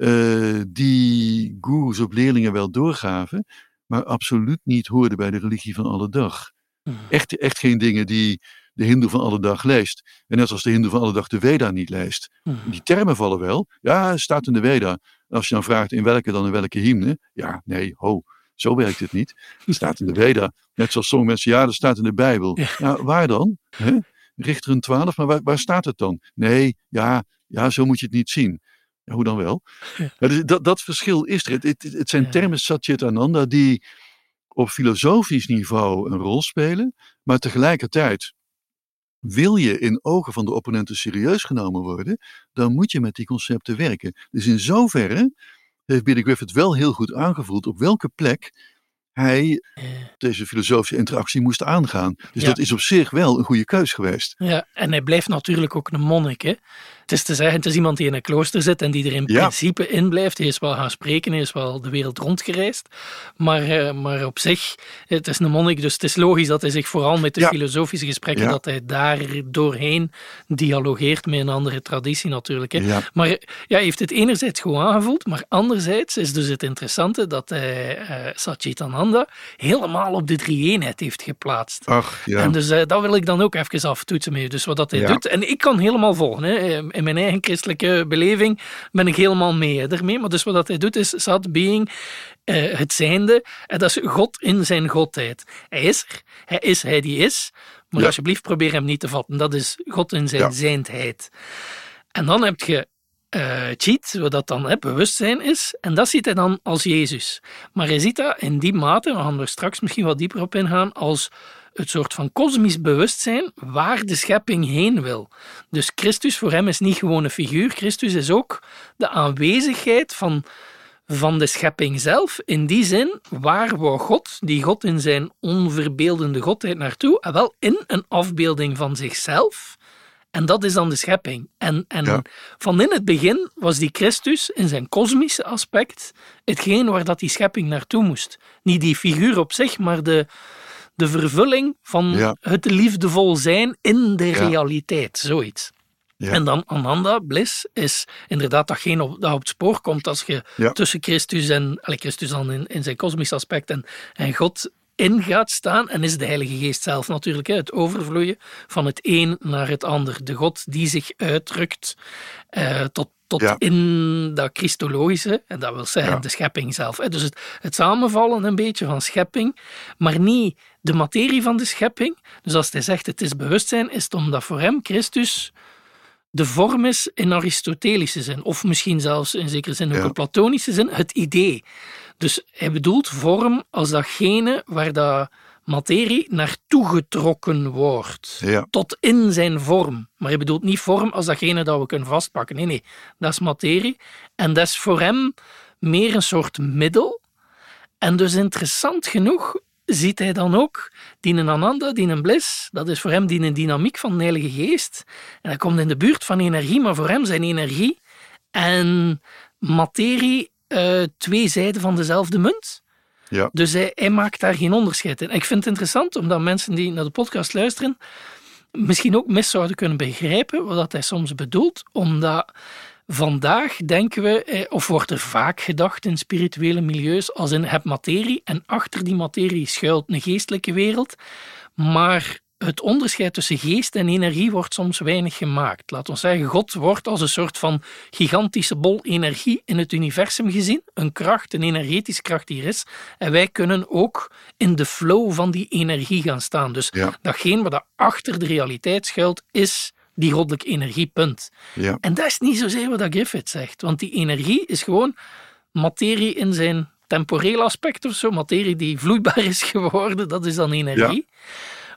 uh, die gurus op leerlingen wel doorgaven, maar absoluut niet hoorden bij de religie van alle dag. Hmm. Echt, echt geen dingen die de hindoe van alle dag leest. En net zoals de hindoe van alle dag de Veda niet leest. Hmm. Die termen vallen wel. Ja, staat in de Veda. Als je dan vraagt in welke dan in welke hymne. Ja, nee, ho, zo werkt het niet. Het staat in de Veda. Net zoals sommige mensen, ja, dat staat in de Bijbel. Ja, waar dan? Richter een 12, maar waar, waar staat het dan? Nee, ja, ja, zo moet je het niet zien hoe dan wel? Ja. Dus dat, dat verschil is er. Het, het, het zijn ja. termen Satchitananda die op filosofisch niveau een rol spelen, maar tegelijkertijd wil je in ogen van de opponenten serieus genomen worden, dan moet je met die concepten werken. Dus in zoverre heeft Billy Griffith wel heel goed aangevoeld op welke plek hij deze filosofische interactie moest aangaan. Dus ja. dat is op zich wel een goede keus geweest. Ja, en hij blijft natuurlijk ook een monnik. Hè? Het is te zeggen, het is iemand die in een klooster zit en die er in ja. principe in blijft. Hij is wel gaan spreken, hij is wel de wereld rondgereisd. Maar, uh, maar op zich, het is een monnik, dus het is logisch dat hij zich vooral met de ja. filosofische gesprekken, dat hij daar doorheen dialogeert met een andere traditie natuurlijk. Hè? Maar ja, hij heeft het enerzijds gewoon aangevoeld, maar anderzijds is dus het interessante dat hij uh, Helemaal op de drie-eenheid heeft geplaatst. Ach, ja. En dus uh, dat wil ik dan ook even aftoetsen mee. Dus wat dat hij doet. En ik kan helemaal volgen. Hè in mijn eigen christelijke beleving ben ik helemaal mee ermee. Maar dus wat hij doet is zat being, uh, het zijnde. En dat is God in zijn godheid. Hij is er. Hij is hij die is. Maar ja. alsjeblieft probeer hem niet te vatten. Dat is God in zijn ja. zijndheid. En dan heb je uh, cheat, wat dat dan hè, bewustzijn is. En dat ziet hij dan als Jezus. Maar hij ziet dat in die mate, we gaan er straks misschien wat dieper op ingaan, als het soort van kosmisch bewustzijn waar de schepping heen wil. Dus Christus voor hem is niet gewoon een figuur, Christus is ook de aanwezigheid van, van de schepping zelf. In die zin, waar wou God, die God in zijn onverbeeldende godheid naartoe, en wel in een afbeelding van zichzelf En dat is dan de schepping. En, en Ja. van in het begin was die Christus in zijn kosmische aspect hetgeen waar dat die schepping naartoe moest. Niet die figuur op zich, maar de, de vervulling van Ja. het liefdevol zijn in de Ja. realiteit. Zoiets. Ja. En dan Ananda, bliss, is inderdaad datgene op, dat op het spoor komt als je Ja. tussen Christus en, Christus dan in, in zijn kosmisch aspect en, en God in gaat staan. En is de Heilige Geest zelf natuurlijk, het overvloeien van het een naar het ander. De God die zich uitdrukt eh, tot, tot Ja. in dat Christologische, en dat wil zeggen Ja. de schepping zelf. Hè. Dus het, het samenvallen een beetje van schepping, maar niet de materie van de schepping. Dus als hij zegt het is bewustzijn, is het omdat voor hem Christus de vorm is in Aristotelische zin, of misschien zelfs in zekere zin ook Ja. in Platonische zin, het idee. Dus hij bedoelt vorm als datgene waar dat materie naartoe getrokken wordt. Ja. Tot in zijn vorm. Maar hij bedoelt niet vorm als datgene dat we kunnen vastpakken. Nee, nee. Dat is materie. En dat is voor hem meer een soort middel. En dus interessant genoeg ziet hij dan ook die een Ananda, die een bliss, dat is voor hem die een dynamiek van de Heilige Geest. En dat komt in de buurt van energie, maar voor hem zijn energie en materie eh, twee zijden van dezelfde munt. Ja. Dus hij, hij maakt daar geen onderscheid in. En ik vind het interessant, omdat mensen die naar de podcast luisteren, misschien ook mis zouden kunnen begrijpen wat hij soms bedoelt, omdat vandaag denken we, eh, of wordt er vaak gedacht in spirituele milieus, als in heb materie en achter die materie schuilt een geestelijke wereld, maar het onderscheid tussen geest en energie wordt soms weinig gemaakt. Laat ons zeggen, God wordt als een soort van gigantische bol energie in het universum gezien. Een kracht, een energetische kracht die er is. En wij kunnen ook in de flow van die energie gaan staan. Dus Ja. datgene wat achter de realiteit schuilt, is die goddelijke energiepunt. Ja. En dat is niet zozeer wat Griffith zegt. Want die energie is gewoon materie in zijn temporeel aspect of zo. Materie die vloeibaar is geworden, dat is dan energie.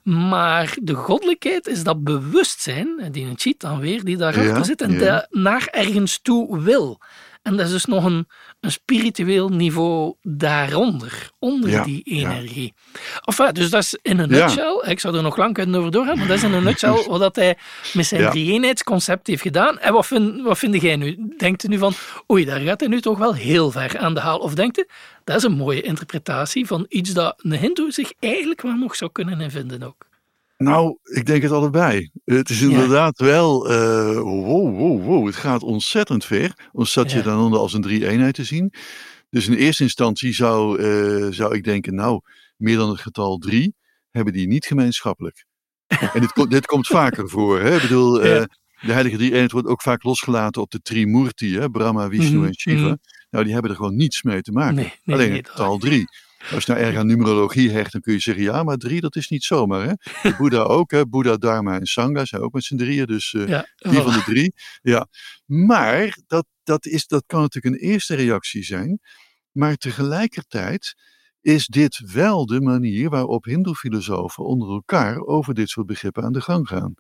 Maar de goddelijkheid is dat bewustzijn, die een cheat dan weer, die daarachter Ja, zit en ja. naar ergens toe wil. En dat is dus nog een, een spiritueel niveau daaronder, onder Ja, die ja. energie. Enfin, dus dat is in een Ja. nutshell, ik zou er nog lang kunnen over doorgaan, maar dat is in een nutshell *laughs* wat hij met zijn Ja. drie-eenheidsconcept heeft gedaan. En wat vind, wat vind jij nu? Denkt u nu van, oei, daar gaat hij nu toch wel heel ver aan de haal? Of denkt u, dat is een mooie interpretatie van iets dat een hindoe zich eigenlijk wel nog zou kunnen in vinden ook? Nou, ik denk het allebei. Het is Ja. inderdaad wel, eh, wow, wow, wow, het gaat ontzettend ver om Satya Ja. Dananda als een drie-eenheid te zien. Dus in eerste instantie zou, eh, zou ik denken, nou, meer dan het getal drie hebben die niet gemeenschappelijk. en dit, dit komt vaker voor. Hè? Ik bedoel, *laughs* eh, de heilige drie-eenheid wordt ook vaak losgelaten op de Trimurti, hè? Brahma, Vishnu Mhm, en Shiva. mhm. Nou, die hebben er gewoon niets mee te maken. Nee, nee, Alleen het getal drie. Als je nou erg aan numerologie hecht, dan kun je zeggen, ja, maar drie, dat is niet zomaar. Hè? De Boeddha ook, hè? Boeddha, Dharma en Sangha zijn ook met z'n drieën. Dus Ja, vier voilà. van de drie. Ja. Maar dat, dat, is, dat kan natuurlijk een eerste reactie zijn. Maar tegelijkertijd is dit wel de manier waarop Hindoe-filosofen onder elkaar over dit soort begrippen aan de gang gaan.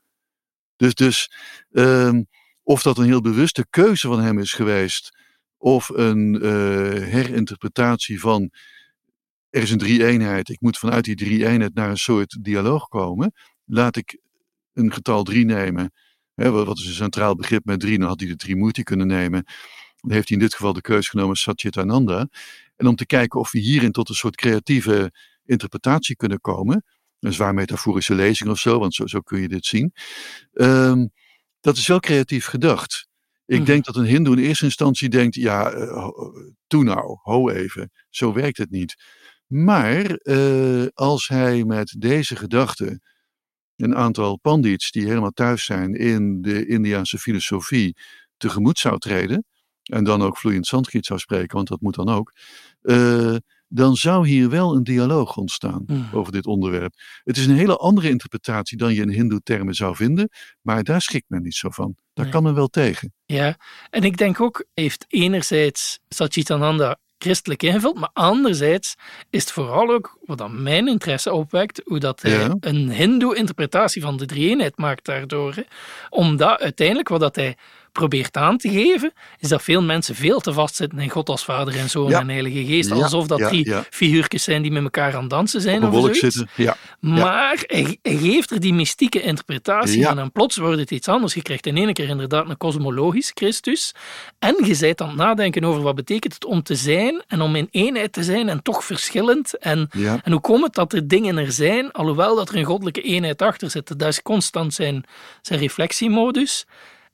Dus, dus ehm, of dat een heel bewuste keuze van hem is geweest, of een eh, herinterpretatie van er is een drie-eenheid, ik moet vanuit die drie-eenheid naar een soort dialoog komen, laat ik een getal drie nemen. Hè, wat is een centraal begrip met drie? Dan had hij de Trimurti kunnen nemen. Dan heeft hij in dit geval de keuze genomen Satchitananda. En om te kijken of we hierin tot een soort creatieve interpretatie kunnen komen. Een zwaar metaforische lezing of zo, want zo, zo kun je dit zien. Ehm, dat is wel creatief gedacht. Ik Mhm. denk dat een hindoe in eerste instantie denkt, ja, ho- toe nou, ho even. Zo werkt het niet. Maar eh, als hij met deze gedachte een aantal pandits die helemaal thuis zijn in de Indiaanse filosofie tegemoet zou treden, en dan ook vloeiend Sanskriet zou spreken, want dat moet dan ook, eh, dan zou hier wel een dialoog ontstaan Mhm. over dit onderwerp. Het is een hele andere interpretatie dan je in hindoe-termen zou vinden, maar daar schikt men niet zo van. Daar Nee. kan men wel tegen. Ja, en ik denk ook, heeft enerzijds Satchitananda christelijk ingevuld, maar anderzijds is het vooral ook, wat dan mijn interesse opwekt, hoe dat hij Ja. een hindoe interpretatie van de drie-eenheid maakt daardoor. Hè. Omdat uiteindelijk wat dat hij probeert aan te geven, is dat veel mensen veel te vastzitten in God als Vader en Zoon Ja. en Heilige Geest. Alsof dat ja. figuurtjes zijn die met elkaar aan het dansen zijn of zoiets. zitten. Ja. Maar hij, hij geeft er die mystieke interpretatie aan en plots wordt het iets anders. Je krijgt in ene keer inderdaad een kosmologisch Christus en je bent aan het nadenken over wat betekent het om te zijn en om in eenheid te zijn en toch verschillend. En, en hoe komt het dat er dingen er zijn, alhoewel dat er een goddelijke eenheid achter zit. Dat is constant zijn, zijn reflectiemodus.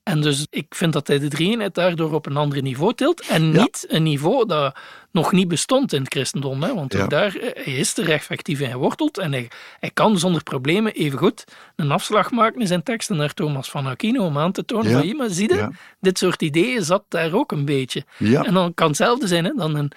En dus ik vind dat hij de drie-eenheid daardoor op een ander niveau tilt. En Ja. niet een niveau dat nog niet bestond in het christendom. Hè? Want Ja. daar eh, hij is er effectief in geworteld. En hij, hij kan zonder problemen evengoed een afslag maken in zijn teksten naar Thomas van Aquino. Om aan te tonen Ja. van, "Hier, maar zie je, dit soort ideeën zat daar ook een beetje. En dan kan hetzelfde zijn, hè? dan een,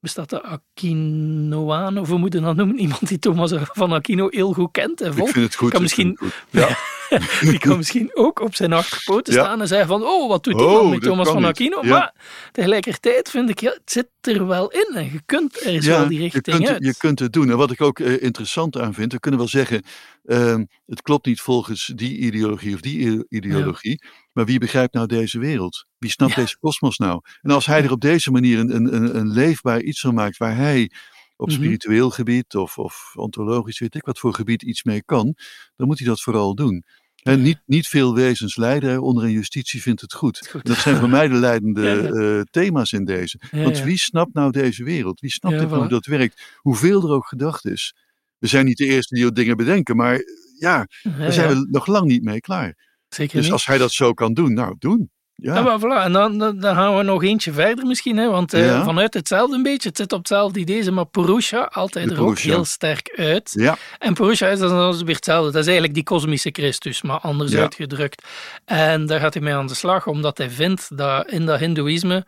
bestaat de Aquinoaan, of hoe moet je dat noemen? *laughs* Iemand die Thomas van Aquino heel goed kent en Ik volgt. vind het goed. Kan ik misschien, goed. Ja. *laughs* *laughs* die kan misschien ook op zijn achterpoten Ja. staan en zeggen van, oh, wat doet die Oh, man met Thomas van. Aquino? Ja. Maar tegelijkertijd vind ik, ja, het zit er wel in en je kunt er is wel die je richting kunt, uit. je kunt het doen. En wat ik ook eh, interessant aan vind, we kunnen wel zeggen, ehm, het klopt niet volgens die ideologie of die ideologie, maar wie begrijpt nou deze wereld? Wie snapt Ja. deze kosmos nou? En als hij er op deze manier een, een, een, een leefbaar iets van maakt waar hij op Mhm. spiritueel gebied of, of ontologisch, weet ik wat voor gebied iets mee kan, dan moet hij dat vooral doen. En niet, niet veel wezens lijden onder een justitie vindt het goed. Goed. Dat zijn voor mij de leidende *laughs* Ja, ja. eh, thema's in deze. Ja, Want wie snapt nou deze wereld? Wie snapt dit nou hoe dat werkt? Hoeveel er ook gedacht is. We zijn niet de eerste die dingen bedenken, maar ja, daar zijn we nog lang niet mee klaar. zeker Dus niet. als hij dat zo kan doen, nou doen. Ja, Ja, maar voilà. En dan, dan, gaan we nog eentje verder misschien. Hè? Want eh, Ja. vanuit hetzelfde een beetje, het zit op hetzelfde idee, maar Purusha altijd De er ook heel sterk uit. ja, En Purusha is dan weer hetzelfde. Dat is eigenlijk die kosmische Christus, maar anders uitgedrukt. En daar gaat hij mee aan de slag, omdat hij vindt dat in dat hindoeïsme...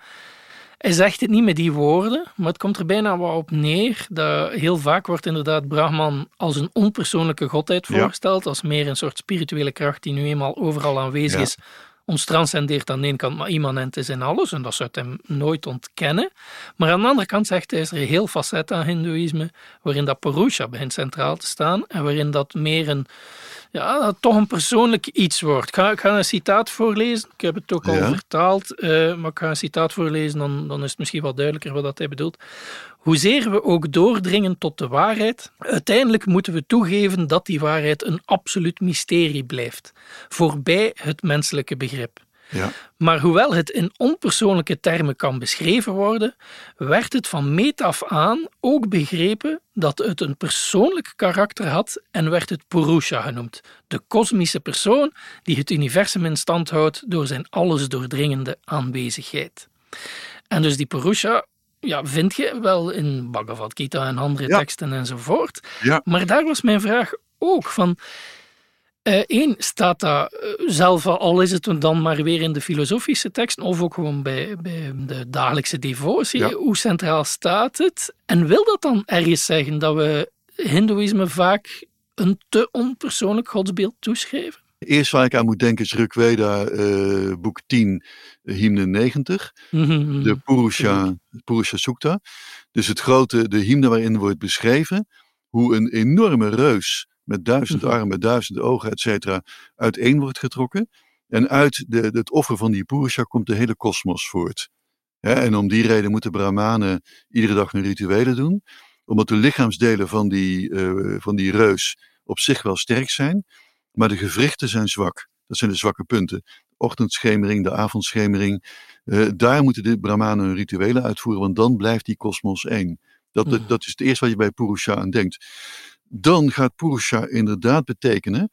Hij zegt het niet met die woorden, maar het komt er bijna wat op neer. Dat heel vaak wordt inderdaad Brahman als een onpersoonlijke godheid Ja. voorgesteld, als meer een soort spirituele kracht die nu eenmaal overal aanwezig Ja. is. Ons transcendeert aan de ene kant, maar immanent is in alles, en dat zou hij nooit ontkennen. Maar aan de andere kant zegt hij, is er een heel facet aan hindoeïsme, waarin dat Purusha begint centraal te staan, en waarin dat meer een, ja, dat toch een persoonlijk iets wordt. Ik ga, ik ga een citaat voorlezen. Ik heb het ook al Ja. vertaald, eh, maar ik ga een citaat voorlezen, dan, dan is het misschien wat duidelijker wat dat hij bedoelt. Hoezeer we ook doordringen tot de waarheid, uiteindelijk moeten we toegeven dat die waarheid een absoluut mysterie blijft, voorbij het menselijke begrip. Ja, Maar hoewel het in onpersoonlijke termen kan beschreven worden, werd het van meet af aan ook begrepen dat het een persoonlijk karakter had en werd het Purusha genoemd, de kosmische persoon die het universum in stand houdt door zijn alles doordringende aanwezigheid. En dus die Purusha ja, vind je wel in Bhagavad Gita en andere Ja. teksten enzovoort. ja. Maar daar was mijn vraag ook van. Eén, staat dat eh, zelf, al is het dan maar weer in de filosofische teksten, of ook gewoon bij, bij de dagelijkse devotie, Ja. hoe centraal staat het? En wil dat dan ergens zeggen dat we Hindoeïsme vaak een te onpersoonlijk godsbeeld toeschrijven? Eerst waar ik aan moet denken is Rigveda, eh, boek 10, eh, hymne 90. Mhm. de Purusha, Purusha Sukta. Dus het grote, de hymne waarin wordt beschreven hoe een enorme reus met duizend Mhm. armen, duizend ogen, et cetera, uiteen wordt getrokken. En uit de, het offer van die Purusha komt de hele kosmos voort. En om die reden moeten Brahmanen iedere dag hun rituelen doen. Omdat de lichaamsdelen van die, eh, van die reus op zich wel sterk zijn. Maar de gewrichten zijn zwak. Dat zijn de zwakke punten. Ochtendschemering, de avondschemering. Eh, daar moeten de Brahmanen hun rituelen uitvoeren, want dan blijft die kosmos één. Dat, dat, Mhm. dat is het eerste wat je bij Purusha aan denkt. Dan gaat Purusha inderdaad betekenen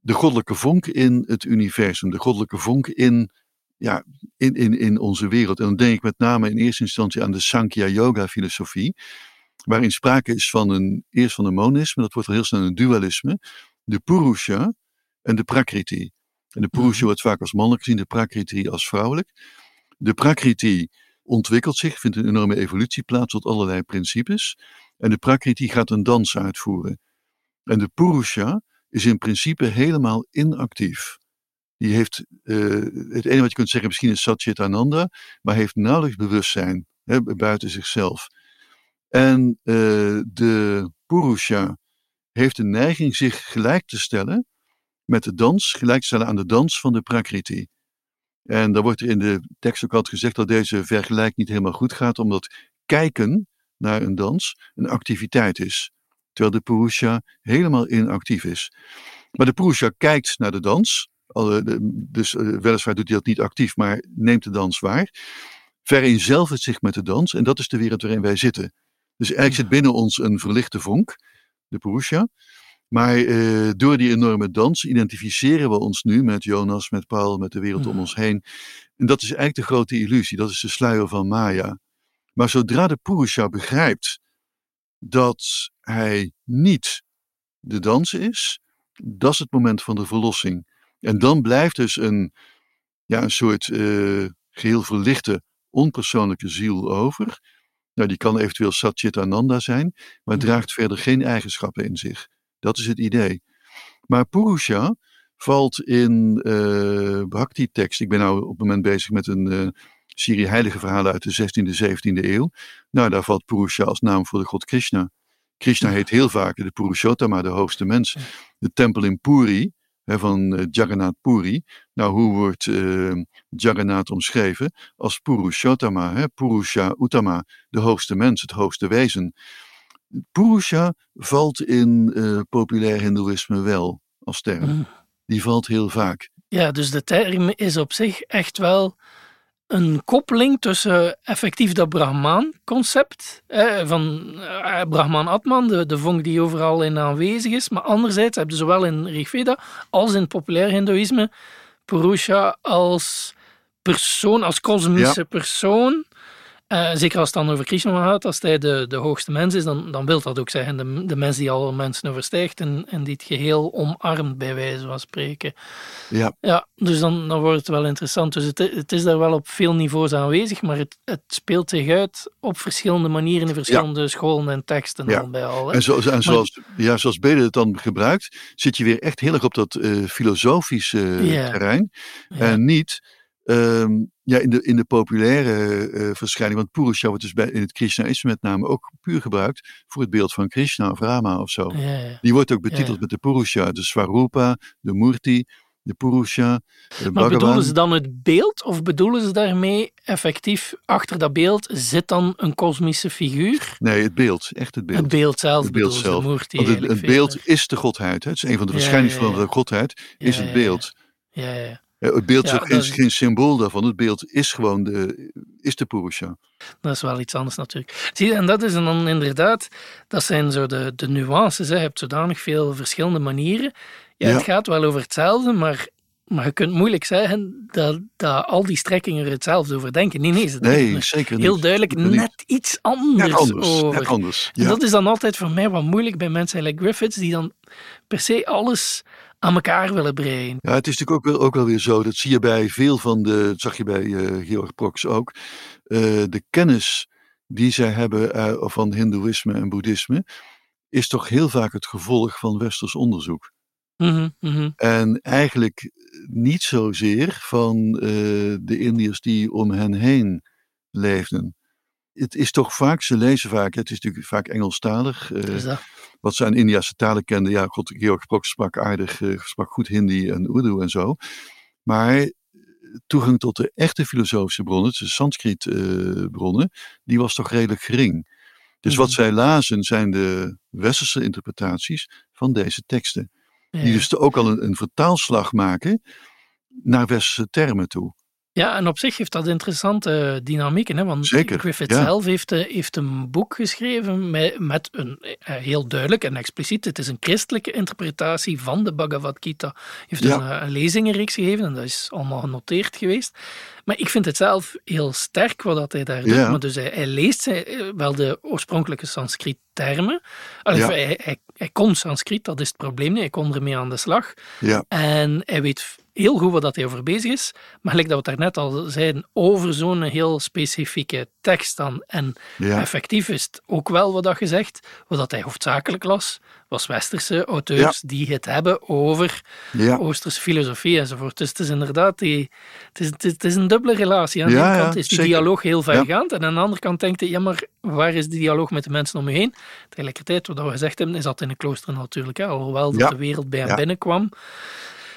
de goddelijke vonk in het universum, de goddelijke vonk in, ja, in, in, in onze wereld. En dan denk ik met name in eerste instantie aan de Sankhya Yoga filosofie, waarin sprake is van een, eerst van een monisme, dat wordt al heel snel een dualisme, de Purusha en de Prakriti. En de Purusha Mhm. wordt vaak als mannelijk gezien, de Prakriti als vrouwelijk. De Prakriti ontwikkelt zich, vindt een enorme evolutie plaats tot allerlei principes. En de Prakriti gaat een dans uitvoeren. En de Purusha is in principe helemaal inactief. Die heeft, eh, het enige wat je kunt zeggen misschien is Satchitananda, maar heeft nauwelijks bewustzijn hè, buiten zichzelf. En eh, de Purusha heeft de neiging zich gelijk te stellen met de dans, gelijk te stellen aan de dans van de Prakriti. En dan wordt in de tekst ook altijd gezegd dat deze vergelijking niet helemaal goed gaat, omdat kijken naar een dans een activiteit is. Terwijl de Purusha helemaal inactief is. Maar de Purusha kijkt naar de dans. Dus eh, weliswaar doet hij dat niet actief, maar neemt de dans waar. Vereenzelvigt zich met de dans en dat is de wereld waarin wij zitten. Dus eigenlijk zit binnen ons een verlichte vonk, de Purusha. Maar eh, door die enorme dans identificeren we ons nu met Jonas, met Paul, met de wereld om ons heen. En dat is eigenlijk de grote illusie, dat is de sluier van Maya. Maar zodra de Purusha begrijpt dat hij niet de dans is, dat is het moment van de verlossing. En dan blijft dus een, ja, een soort uh, geheel verlichte, onpersoonlijke ziel over. Nou, die kan eventueel Satchitananda zijn, maar draagt verder geen eigenschappen in zich. Dat is het idee. Maar Purusha valt in uh, Bhakti-tekst. Ik ben nou op het moment bezig met een uh, serie heilige verhalen uit de 16e, 17e eeuw. Nou, daar valt Purusha als naam voor de god Krishna. Krishna heet heel vaak de Purushottama, de hoogste mens. De tempel in Puri, hè, van uh, Jagannath Puri. Nou, hoe wordt uh, Jagannath omschreven? Als Purushottama, hè, Purusha Uttama, de hoogste mens, het hoogste wezen. Purusha valt in uh, populair hindoeïsme wel als term. Die valt heel vaak. Ja, dus de term is op zich echt wel een koppeling tussen effectief dat Brahman-concept eh, van eh, Brahman Atman, de, de vonk die overal in aanwezig is, maar anderzijds hebben ze zowel in Rigveda als in populair hindoeïsme Purusha als persoon, als kosmische ja. persoon, uh, zeker als het dan over Krishna gaat, als hij de, de hoogste mens is, dan, dan wil dat ook zeggen de, de mens die alle mensen overstijgt en, en die het geheel omarmt, bij wijze van spreken. Ja. Ja, dus dan, dan wordt het wel interessant. Dus het, het is daar wel op veel niveaus aanwezig, maar het, het speelt zich uit op verschillende manieren in verschillende ja. scholen en teksten ja. al bij al. En, zo, en zoals, ja, zoals Bede het dan gebruikt, zit je weer echt heel erg op dat uh, filosofische uh, terrein en niet... Um, ja, in de, in de populaire uh, verschijning, want Purusha wordt dus bij, in het Krishnaïsme met name ook puur gebruikt voor het beeld van Krishna of Rama of zo. Ja, ja. Die wordt ook betiteld ja, met de Purusha, de Swarupa, de Murti, de Purusha, de Maar Bhagavan. bedoelen ze dan het beeld of bedoelen ze daarmee effectief achter dat beeld zit dan een kosmische figuur? Nee, het beeld, echt het beeld. Het beeld zelf het beeld zelf. Murti Want het, beeld is de godheid. Hè? Het is een van de verschijningsvormen van de godheid, is het beeld. Ja, ja. Eh, Het beeld is Ja, geen, dat is- geen symbool daarvan. Het beeld is gewoon de, is de Purusha. Dat is wel iets anders natuurlijk. Zie je, en dat is dan inderdaad, dat zijn zo de, de nuances. Hè. Je hebt zodanig veel verschillende manieren. Ja, Ja. Het gaat wel over hetzelfde, maar, maar je kunt moeilijk zeggen dat, dat al die strekkingen er hetzelfde over denken. Nee, nee, ze Nee, er zeker niet. heel duidelijk niet. net iets anders, Net anders. over. Net anders. En dat is dan altijd voor mij wat moeilijk bij mensen like Griffiths, die dan per se alles aan elkaar willen breien. Ja, het is natuurlijk ook wel, ook wel weer zo, dat zie je bij veel van de, dat zag je bij eh, Georg Prox ook, eh, de kennis die zij hebben eh, van hindoeïsme en boeddhisme, is toch heel vaak het gevolg van westers onderzoek. Mhm, mhm. En eigenlijk niet zozeer van de Indiërs die om hen heen leefden. Het is toch vaak, ze lezen vaak, het is natuurlijk vaak Engelstalig. Dus dat. Wat ze aan Indiase talen kenden. Ja, God, Georg Prok sprak aardig, eh, sprak goed Hindi en Urdu en zo. Maar eh, toegang tot de echte filosofische bronnen, de Sanskriet-bronnen, die was toch redelijk gering. Dus wat Mhm. zij lazen zijn de westerse interpretaties van deze teksten. Die dus ook al een, een vertaalslag maken naar westerse termen toe. Ja, en op zich heeft dat interessante dynamieken. Hè? Want Zeker, Griffith ja. zelf heeft, eh, heeft een boek geschreven met, met een eh, heel duidelijk en expliciet. Het is een christelijke interpretatie van de Bhagavad Gita. Hij heeft Ja. een, eh, een lezingenreeks gegeven en dat is allemaal genoteerd geweest. Maar ik vind het zelf heel sterk wat dat hij daar doet. Ja. Maar dus hij, hij leest wel de oorspronkelijke Sanskriet termen. Allee, Ja. hij, hij, hij kon Sanskriet, dat is het probleem niet. Hij kon ermee aan de slag. Ja, En hij weet heel goed wat dat hij over bezig is. Maar gelijk dat we het daarnet al zeiden, over zo'n heel specifieke tekst dan. En ja, effectief is het ook wel wat dat je zegt. Wat dat hij hoofdzakelijk las, was westerse auteurs die het hebben over ja. Oosterse filosofie enzovoort. Dus het is inderdaad die, het is, het is, het is een dubbele relatie. Aan de Ja, ene kant is die zeker. dialoog heel vergaand. En aan de andere kant denkt hij, ja maar waar is die dialoog met de mensen om je heen? Tegelijkertijd, wat we gezegd hebben, is dat in een klooster natuurlijk. Hè, alhoewel dat de wereld bij hem binnenkwam.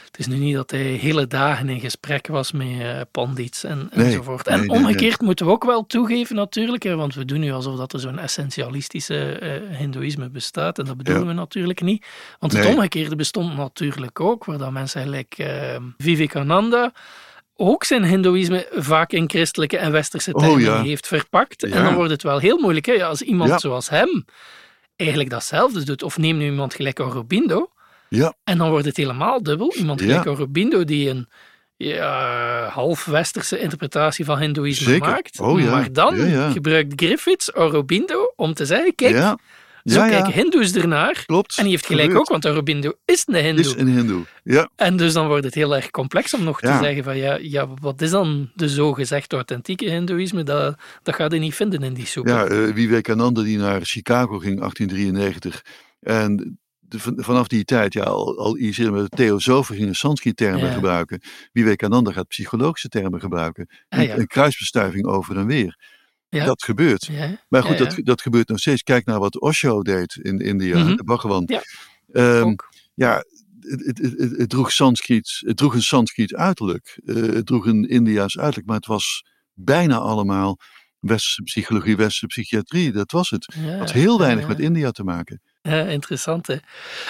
Het is nu niet dat hij hele dagen in gesprek was met uh, pandits en, Nee, enzovoort. En nee, nee, omgekeerd moeten we ook wel toegeven natuurlijk, hè, want we doen nu alsof dat er zo'n essentialistische eh, hindoeïsme bestaat en dat bedoelen Ja. we natuurlijk niet. Want het omgekeerde bestond natuurlijk ook, waar dat mensen gelijk eh, Vivekananda ook zijn hindoeïsme vaak in christelijke en westerse Oh, termen ja. heeft verpakt. En dan wordt het wel heel moeilijk hè, als iemand zoals hem eigenlijk datzelfde doet. Of neem nu iemand gelijk Aurobindo, Ja, en dan wordt het helemaal dubbel. Iemand Ja. gelijk Aurobindo die een ja, half-westerse interpretatie van hindoeïsme Zeker. maakt. Oh, ja. Maar dan Ja, gebruikt Griffiths Aurobindo om te zeggen, kijk, zo ja, ja. kijken hindoes ernaar. Klopt. En die heeft gelijk Gebeurt. ook, want Aurobindo is een hindoe. Is een hindoe. Ja, En dus dan wordt het heel erg complex om nog te zeggen van ja, ja, wat is dan de zogezegd authentieke hindoeïsme? Dat, dat gaat je niet vinden in die soep. ja uh, Vivekananda die naar Chicago ging, 1893. En vanaf die tijd, ja, al, al met de theosofen gingen Sanskrit-termen Ja. gebruiken. Vivekananda gaat psychologische termen gebruiken. Ah, ja. Een, kruisbestuiving over en weer. Ja. Dat gebeurt. Maar goed, Dat, dat gebeurt nog steeds. Kijk naar wat Osho deed in India, Mhm. de Bhagavan. Ja. Ehm, ja, het, het, het, droeg Sanskriet, het droeg een Sanskriet uiterlijk. Eh, het droeg een Indiaas uiterlijk, maar het was bijna allemaal westerse psychologie, westerse psychiatrie. Dat was het. Het had heel weinig met India te maken. Ja, *laughs* interessant. Hè?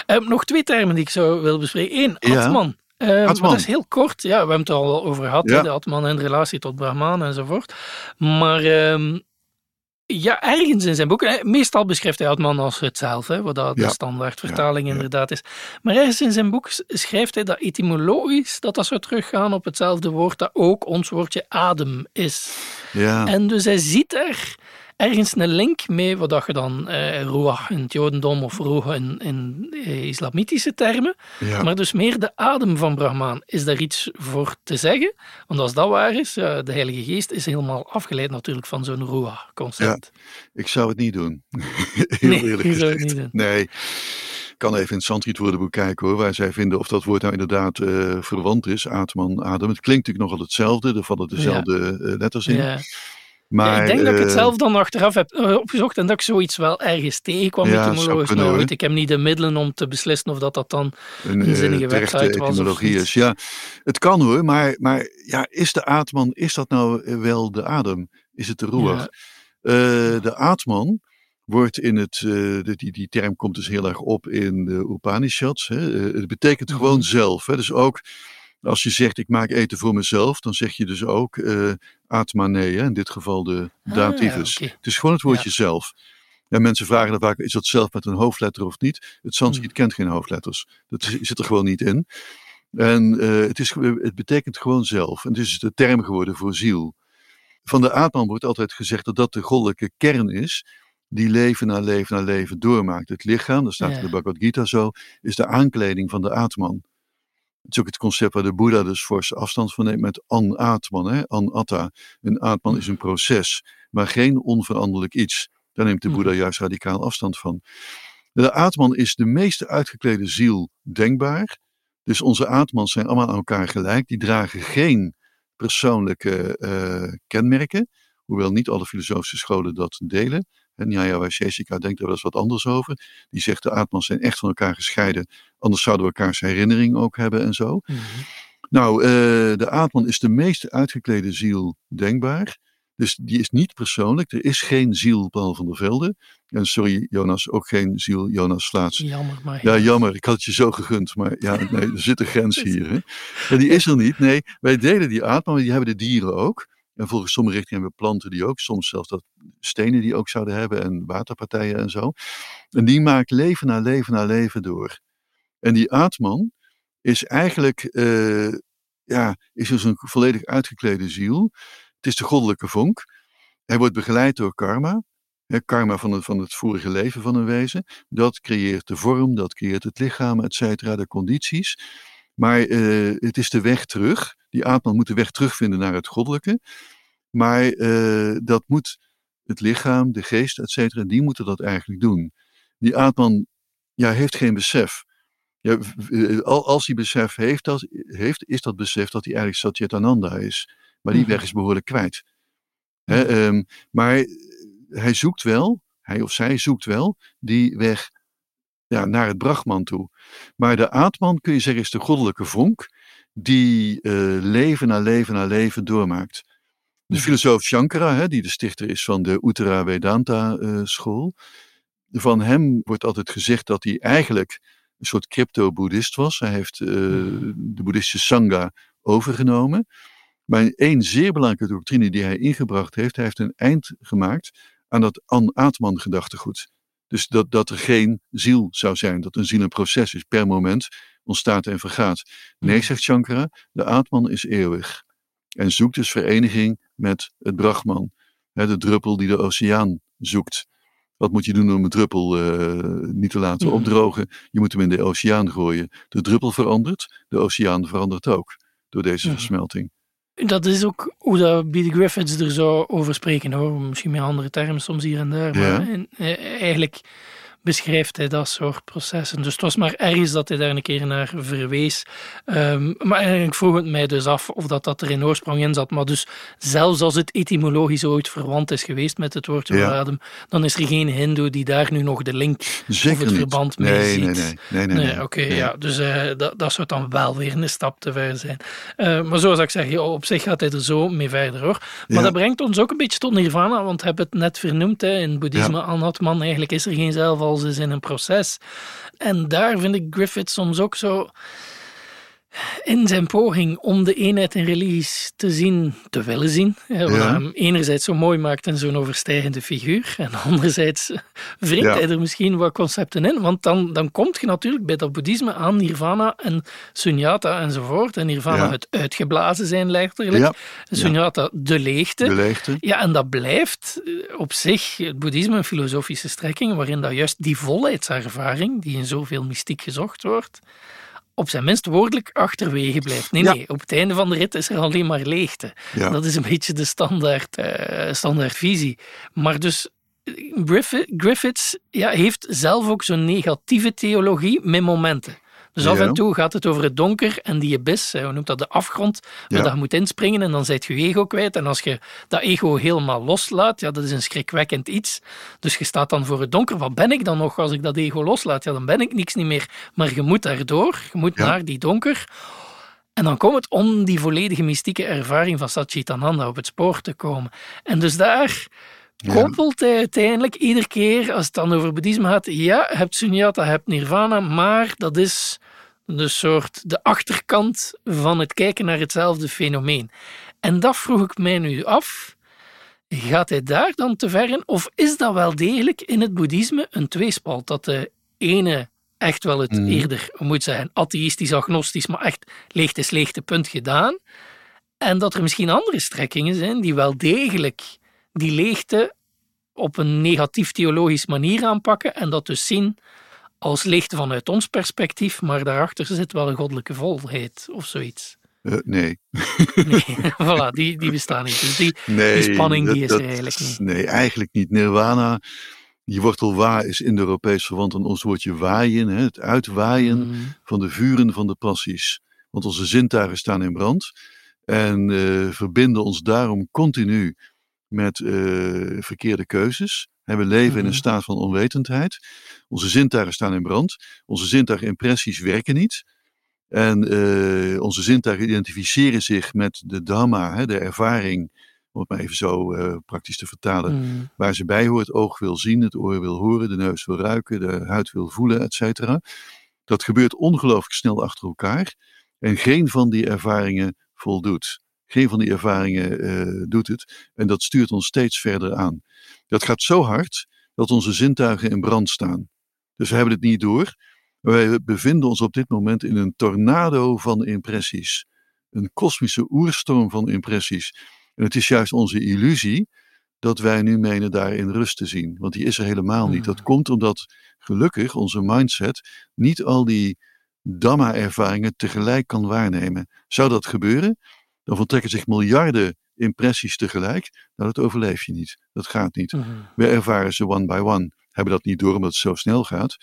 Eh, nog twee termen die ik zou willen bespreken. Eén, Ja. Atman. Eh, maar. Dat is heel kort. Ja, we hebben het er al over gehad, Ja. de Atman in relatie tot Brahman enzovoort. Maar ehm, ja, ergens in zijn boeken, hè, meestal beschrijft hij Atman als hetzelfde, hè, wat dat de Ja. standaardvertaling Ja, inderdaad is. Maar ergens in zijn boek schrijft hij dat etymologisch dat dat zou teruggaan op hetzelfde woord dat ook ons woordje adem is. Ja, En dus hij ziet er ergens een link mee, wat dat je dan eh, ruach in het jodendom of ruach in, in eh, islamitische termen, ja. maar dus meer de adem van Brahman. Is daar iets voor te zeggen? Want als dat waar is, ja, de Heilige Geest is helemaal afgeleid natuurlijk van zo'n ruach-concept. ik zou het niet doen. *laughs* heel Nee, eerlijk gezegd. niet doen. Nee. Ik kan even in het Sanskriet woordenboek kijken hoor, waar zij vinden of dat woord nou inderdaad eh, verwant is. Atman, adem. Het klinkt natuurlijk nogal hetzelfde, er vallen dezelfde eh, letters in. Ja. Maar, ik denk dat ik het eh, zelf dan achteraf heb eh, opgezocht en dat ik zoiets wel ergens tegenkwam. Ja, etymologisch. Maar goed, ik heb niet de middelen om te beslissen of dat, dat dan een, een eh, zinnige website was of is. Ja, het kan hoor, maar, maar ja, is de aatman, is dat nou wel de adem? Is het de? Ja. Eh, de aatman wordt in het, die, die term komt dus heel erg op in de Upanishads. Hè? Het betekent Mhm. gewoon zelf. Hè? Dus ook als je zegt ik maak eten voor mezelf, dan zeg je dus ook eh atmane, hè? in dit geval de Ah, dativus. Het is gewoon het woordje zelf. En mensen vragen dan vaak, is dat zelf met een hoofdletter of niet? Het Sanskriet kent geen hoofdletters. Dat zit er gewoon niet in. En eh, het, is, het betekent gewoon zelf. En het is de term geworden voor ziel. Van de Atman wordt altijd gezegd dat dat de goddelijke kern is, die leven na leven na leven doormaakt. Het lichaam, dat staat Ja. in de Bhagavad Gita zo, is de aankleding van de Atman. Het is ook het concept waar de Boeddha dus forse afstand van neemt met an-atman, hè? an-atta. Een atman is een proces, maar geen onveranderlijk iets. Daar neemt de Boeddha juist radicaal afstand van. De atman is de meest uitgeklede ziel denkbaar. Dus onze atmans zijn allemaal aan elkaar gelijk. Die dragen geen persoonlijke eh, kenmerken. Hoewel niet alle filosofische scholen dat delen. En Nyaya Vaisheshika denkt er wel eens wat anders over. Die zegt de atmans zijn echt van elkaar gescheiden. Anders zouden we elkaars herinnering ook hebben en zo. Mhm. Nou, eh, de Atman is de meest uitgeklede ziel denkbaar. Dus die is niet persoonlijk. Er is geen ziel Paul van der Velde. En sorry Jonas, ook geen ziel Jonas Slaats. Jammer, maar Ja, jammer. Ik had het je zo gegund. Maar ja, nee, er zit een grens *laughs* hier. Hè? En die is er niet. Nee, wij delen die Atman, maar die hebben de dieren ook. En volgens sommige richtingen hebben we planten die ook. Soms zelfs dat stenen die ook zouden hebben. En waterpartijen en zo. En die maakt leven na leven na leven door. En die Atman is eigenlijk eh, ja, is dus een volledig uitgeklede ziel. Het is de goddelijke vonk. Hij wordt begeleid door karma. Hè, karma van het, van het vorige leven van een wezen. Dat creëert de vorm, dat creëert het lichaam, et cetera, de condities. Maar eh, het is de weg terug. Die Atman moet de weg terugvinden naar het goddelijke. Maar eh, dat moet het lichaam, de geest, et cetera, die moeten dat eigenlijk doen. Die Atman ja, heeft geen besef. Ja, eh, al- als hij besef heeft, dat, heeft, is dat besef dat hij eigenlijk Satchitananda is. Maar die Mhm. weg is behoorlijk kwijt. Hè, ehm, maar hij zoekt wel, hij of zij zoekt wel, die weg ja, naar het Brahman toe. Maar de Atman, kun je zeggen, is de goddelijke vonk die uh, leven na leven na leven doormaakt. De filosoof Shankara, hè, die de stichter is van de Uttara Vedanta eh, school, van hem wordt altijd gezegd dat hij eigenlijk een soort crypto-boeddhist was. Hij heeft eh, de boeddhistische Sangha overgenomen. Maar één zeer belangrijke doctrine die hij ingebracht heeft, hij heeft een eind gemaakt aan dat An-Atman gedachtegoed. Dus dat, dat er geen ziel zou zijn, dat een ziel een proces is, per moment ontstaat en vergaat. Nee, Mhm. zegt Shankara, de Atman is eeuwig. En zoekt dus vereniging met het Brahman, hè, de druppel die de oceaan zoekt. Wat moet je doen om een druppel eh, niet te laten Mhm. opdrogen? Je moet hem in de oceaan gooien. De druppel verandert, de oceaan verandert ook door deze versmelting. Dat is ook hoe dat B.D. Griffiths er zou over spreken, hoor. Misschien met andere termen soms hier en daar. Ja. Maar en, eh, eigenlijk beschrijft hij dat soort processen. Dus het was maar ergens dat hij daar een keer naar verwees. Ehm, maar ik vroeg het mij dus af of dat, dat er in oorsprong in zat. Maar dus zelfs als het etymologisch ooit verwant is geweest met het woord Ja. Joradum, dan is er geen hindoe die daar nu nog de link Zeker of het niet. verband mee nee, ziet. nee, nee, nee, nee, Nee, oké, ja. Dus eh, dat, dat zou dan wel weer een stap te ver zijn. Eh, maar zoals ik zeg, ja, op zich gaat hij er zo mee verder hoor. Maar Ja. dat brengt ons ook een beetje tot nirvana, want we hebben het net vernoemd hè, in boeddhisme, Anatman, eigenlijk is er geen zelf als is in een proces. En daar vind ik Griffith soms ook zo in zijn poging om de eenheid in religies te zien, te willen zien. Wat Ja. hem enerzijds zo mooi maakt en zo'n overstijgende figuur. En *laughs* anderzijds wringt Ja. hij er misschien wat concepten in. Want dan, dan kom je natuurlijk bij dat boeddhisme aan nirvana en sunyata enzovoort. En nirvana Ja. het uitgeblazen zijn letterlijk. Sunyata de leegte. de leegte. Ja, en dat blijft eh, op zich het boeddhisme een filosofische strekking waarin dat juist die volheidservaring, die in zoveel mystiek gezocht wordt, op zijn minst woordelijk achterwege blijft. Nee, Ja. nee, op het einde van de rit is er alleen maar leegte. Ja. Dat is een beetje de standaard, eh, standaard visie. Maar dus Griffith, Griffiths ja, heeft zelf ook zo'n negatieve theologie met momenten. Dus af en toe gaat het over het donker en die abyss, hoe noemt dat, de afgrond, waar dat je moet inspringen en dan zijt je je ego kwijt. En als je dat ego helemaal loslaat, ja, dat is een schrikwekkend iets. Dus je staat dan voor het donker. Wat ben ik dan nog als ik dat ego loslaat? Ja, dan ben ik niks niet meer. Maar je moet daardoor, je moet naar die donker. En dan komt het om die volledige mystieke ervaring van Satchitananda op het spoor te komen. En dus daar. Koppelt hij uiteindelijk iedere keer, als het dan over boeddhisme gaat, ja, je hebt sunyata, je hebt nirvana, maar dat is de soort de achterkant van het kijken naar hetzelfde fenomeen. En dat vroeg ik mij nu af. Gaat hij daar dan te ver in? Of is dat wel degelijk in het boeddhisme een tweespalt? Dat de ene echt wel het Mhm. eerder, moet zeggen, atheïstisch, agnostisch, maar echt leegte is leegte, punt gedaan. En dat er misschien andere strekkingen zijn die wel degelijk die leegte op een negatief theologisch manier aanpakken en dat dus zien als leegte vanuit ons perspectief, maar daarachter zit wel een goddelijke volheid of zoiets. Eh, nee. Nee, *laughs* voilà, die, die bestaan niet. Dus die, nee. die spanning die is er eigenlijk niet. Nee, eigenlijk niet. Nirvana, die wortel wa is Indo-Europees verwant aan ons woordje waaien, hè, het uitwaaien Mm, van de vuren van de passies. Want onze zintuigen staan in brand en eh, verbinden ons daarom continu met eh, verkeerde keuzes. En we leven in Mhm. een staat van onwetendheid. Onze zintuigen staan in brand. Onze zintuigenimpressies werken niet. En eh, onze zintuigen identificeren zich met de Dhamma, hè, de ervaring, om het maar even zo eh, praktisch te vertalen, mm, waar ze bij hoort. Het oog wil zien, het oor wil horen, de neus wil ruiken, de huid wil voelen, et cetera. Dat gebeurt ongelooflijk snel achter elkaar. En geen van die ervaringen voldoet. Geen van die ervaringen eh, doet het. En dat stuurt ons steeds verder aan. Dat gaat zo hard dat onze zintuigen in brand staan. Dus we hebben het niet door. Maar wij bevinden ons op dit moment in een tornado van impressies. Een kosmische oerstorm van impressies. En het is juist onze illusie dat wij nu menen daarin rust te zien. Want die is er helemaal niet. Dat komt omdat gelukkig onze mindset niet al die Dhamma-ervaringen tegelijk kan waarnemen. Zou dat gebeuren, dan vertrekken zich miljarden impressies tegelijk. Nou, dat overleef je niet. Dat gaat niet. mhm. We ervaren ze one by one. Hebben dat niet door omdat het zo snel gaat.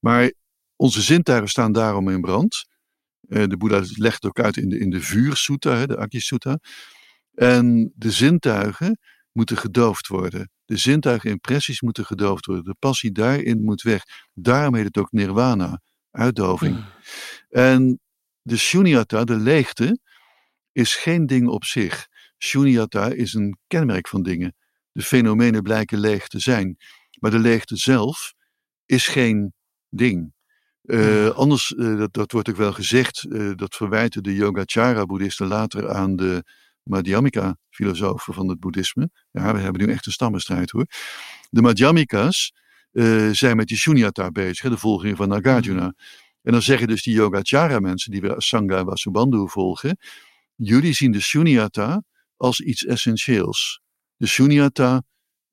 Maar onze zintuigen staan daarom in brand. Eh, de Boeddha legt ook uit in de, in de vuursutta, hè, de. En de zintuigen moeten gedoofd worden. De zintuigimpressies moeten gedoofd worden. De passie daarin moet weg. Daarom heet het ook nirvana, uitdoving. Hmm. En de shunyata, de leegte, is geen ding op zich. Shunyata is een kenmerk van dingen. De fenomenen blijken leeg te zijn. Maar de leegte zelf is geen ding. Uh, anders, uh, dat, dat, wordt ook wel gezegd, uh, dat verwijten de Yogacara-boeddhisten later aan de Madhyamika-filosofen van het boeddhisme. Ja, we hebben nu echt een stammenstrijd hoor. De Madhyamikas zijn met die shunyata bezig, de volging van Nagarjuna. En dan zeggen dus die Yogacara-mensen, die we Sangha Vasubandhu volgen, jullie zien de shunyata als iets essentieels. De shunyata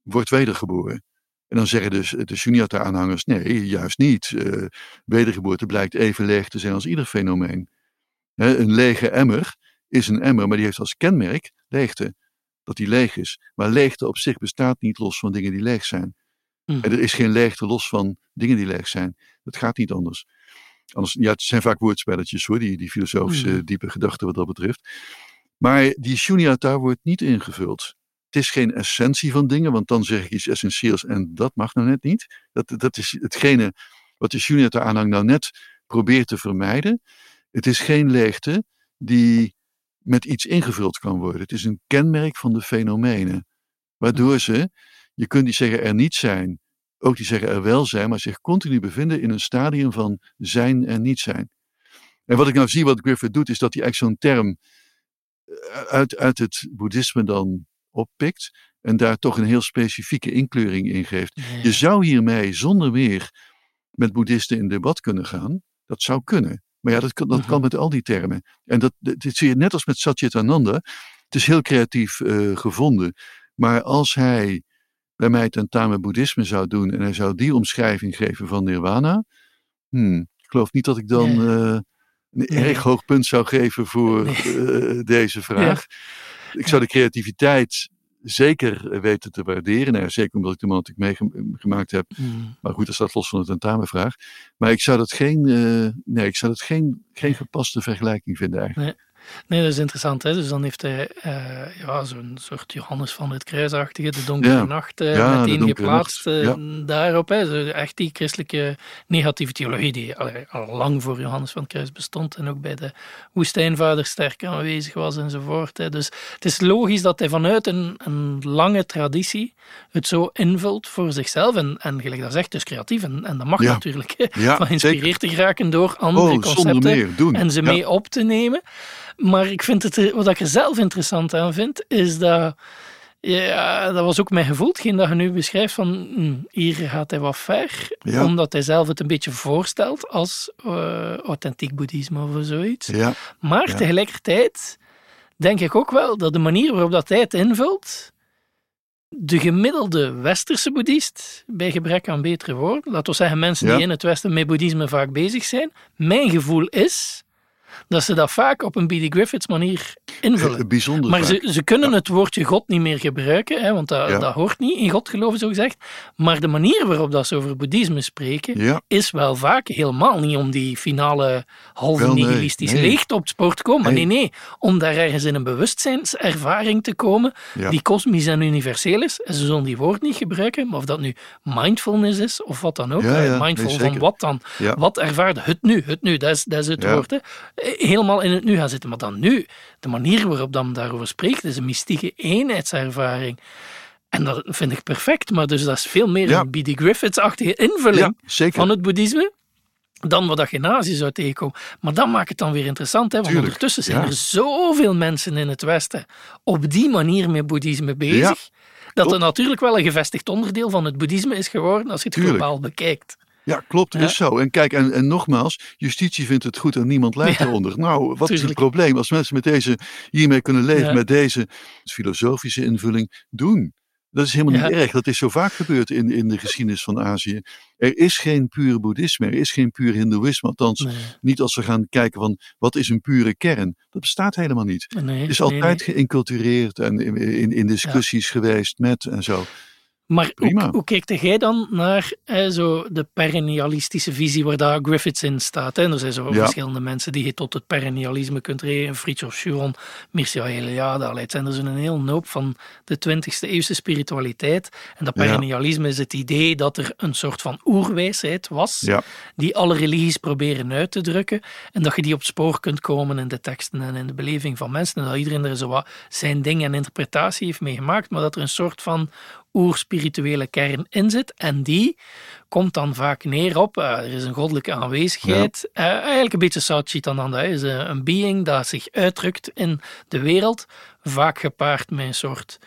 wordt wedergeboren. En dan zeggen dus de shunyata-aanhangers, nee, juist niet. Uh, wedergeboorte blijkt even leeg te zijn als ieder fenomeen. He, een lege emmer is een emmer, maar die heeft als kenmerk leegte. Dat die leeg is. Maar leegte op zich bestaat niet los van dingen die leeg zijn. Mm. En er is geen leegte los van dingen die leeg zijn. Dat gaat niet anders. Anders ja, het zijn vaak woordspelletjes hoor, die, die filosofische Mm. diepe gedachten wat dat betreft. Maar die shunyata wordt niet ingevuld. Het is geen essentie van dingen, want dan zeg ik iets essentieels en dat mag nou net niet. Dat, dat is hetgene wat de Shunyata-aanhang nou net probeert te vermijden. Het is geen leegte die met iets ingevuld kan worden. Het is een kenmerk van de fenomenen. Waardoor ze, je kunt niet zeggen er niet zijn, ook die zeggen er wel zijn, maar zich continu bevinden in een stadium van zijn en niet zijn. En wat ik nou zie, wat Griffith doet, is dat hij eigenlijk zo'n term uit, uit het boeddhisme dan oppikt en daar toch een heel specifieke inkleuring in geeft. Je zou hiermee zonder meer met boeddhisten in debat kunnen gaan. Dat zou kunnen. Maar ja, dat kan, dat Mhm. kan met al die termen. En dat, dit zie je net als met Satchitananda. Het is heel creatief eh, gevonden. Maar als hij bij mij tentamen boeddhisme zou doen en hij zou die omschrijving geven van nirvana. Hmm, ik geloof niet dat ik dan Nee. eh, een Nee. erg hoog punt zou geven voor Nee. eh, deze vraag. Ik zou de creativiteit zeker weten te waarderen. Nou, zeker omdat ik de man natuurlijk meegemaakt heb. Mm. Maar goed, dat staat los van de tentamenvraag. Maar ik zou dat geen, eh, nee, ik zou dat geen, geen gepaste vergelijking vinden eigenlijk. Nee, dat is interessant. Hè? Dus dan heeft hij eh, ja, zo'n soort Johannes van het Kruisachtige, de donkere Ja. nacht, eh, Ja, de meteen geplaatst eh, ja. daarop. Hè? Zo echt die christelijke negatieve theologie die allee, al lang voor Johannes van het Kruis bestond en ook bij de woestijnvader sterk aanwezig was enzovoort. Hè? Dus het is logisch dat hij vanuit een, een lange traditie het zo invult voor zichzelf. En, en gelijk dat zegt, is creatief en, en dat mag natuurlijk. *laughs* Van geïnspireerd te geraken door Oh, andere zonder concepten meer en ze mee op te nemen. Maar ik vind het, er- wat ik er zelf interessant aan vind, is dat. Ja, dat was ook mijn gevoel, hetgeen dat je nu beschrijft van hm, hier gaat hij wat ver, Ja. omdat hij zelf het een beetje voorstelt als eh, authentiek boeddhisme of zoiets. Ja, Maar Ja. tegelijkertijd denk ik ook wel dat de manier waarop dat hij het invult, de gemiddelde westerse boeddhist, bij gebrek aan betere woorden, laten we zeggen mensen die in het westen met boeddhisme vaak bezig zijn, mijn gevoel is dat ze dat vaak op een B.D. Griffiths manier invullen. bijzonder Maar ze, ze kunnen het woordje God niet meer gebruiken, hè, want dat, Ja. dat hoort niet in God geloven, zo gezegd. Maar de manier waarop dat ze over boeddhisme spreken, Ja, is wel vaak helemaal niet om die finale halve Wel, nihilistische nee. leegte op het spoor te komen. Nee. nee, nee, om daar ergens in een bewustzijnservaring te komen die kosmisch en universeel is. En ze zullen die woord niet gebruiken, maar of dat nu mindfulness is of wat dan ook. Mindful nee, van wat dan? Wat ervaarde het nu? Het nu, dat is, dat is het woord. Hè. Helemaal in het nu gaan zitten. Maar dan nu, de manier waarop dan daarover spreekt, is een mystieke eenheidservaring. En dat vind ik perfect, maar dus dat is veel meer Ja. een B.D. Griffiths-achtige invulling ja van het boeddhisme dan wat dat je in Azië zou tegenkomen. Maar dat maakt het dan weer interessant, hè? want Tuurlijk, ondertussen zijn ja. er zoveel mensen in het Westen op die manier met boeddhisme bezig, dat er natuurlijk wel een gevestigd onderdeel van het boeddhisme is geworden als je het Tuurlijk. globaal bekijkt. Ja, klopt, is zo. En kijk, en, en nogmaals, justitie vindt het goed en niemand lijdt Ja, eronder. Nou, wat is het probleem als mensen met deze, hiermee kunnen leven, met deze filosofische invulling doen? Dat is helemaal niet Ja. erg. Dat is zo vaak gebeurd in, in de geschiedenis van Azië. Er is geen puur boeddhisme, er is geen puur hindoeïsme. Althans, Nee, niet als we gaan kijken van wat is een pure kern. Dat bestaat helemaal niet. nee, Het is nee, altijd geïncultureerd en in, in, in discussies geweest met en zo. Maar hoe, hoe kijkt jij dan naar hè, zo de perennialistische visie waar daar Griffiths in staat? Hè? Er zijn zo Ja. verschillende mensen die je tot het perennialisme kunt rekenen. Fritjof Schuron, Mircea Eliade. allee, Het zijn er zo'n heel hoop van de 20e eeuwse spiritualiteit. En dat Ja. perennialisme is het idee dat er een soort van oerwijsheid was, Ja, die alle religies proberen uit te drukken. En dat je die op het spoor kunt komen in de teksten en in de beleving van mensen. En dat iedereen er zo wat zijn ding en interpretatie heeft meegemaakt, maar dat er een soort van oerspirituele kern in zit. En die komt dan vaak neer op, eh, er is een goddelijke aanwezigheid. Eh, eigenlijk een beetje South Chitananda, hè, is eh, een being dat zich uitdrukt in de wereld, vaak gepaard met een soort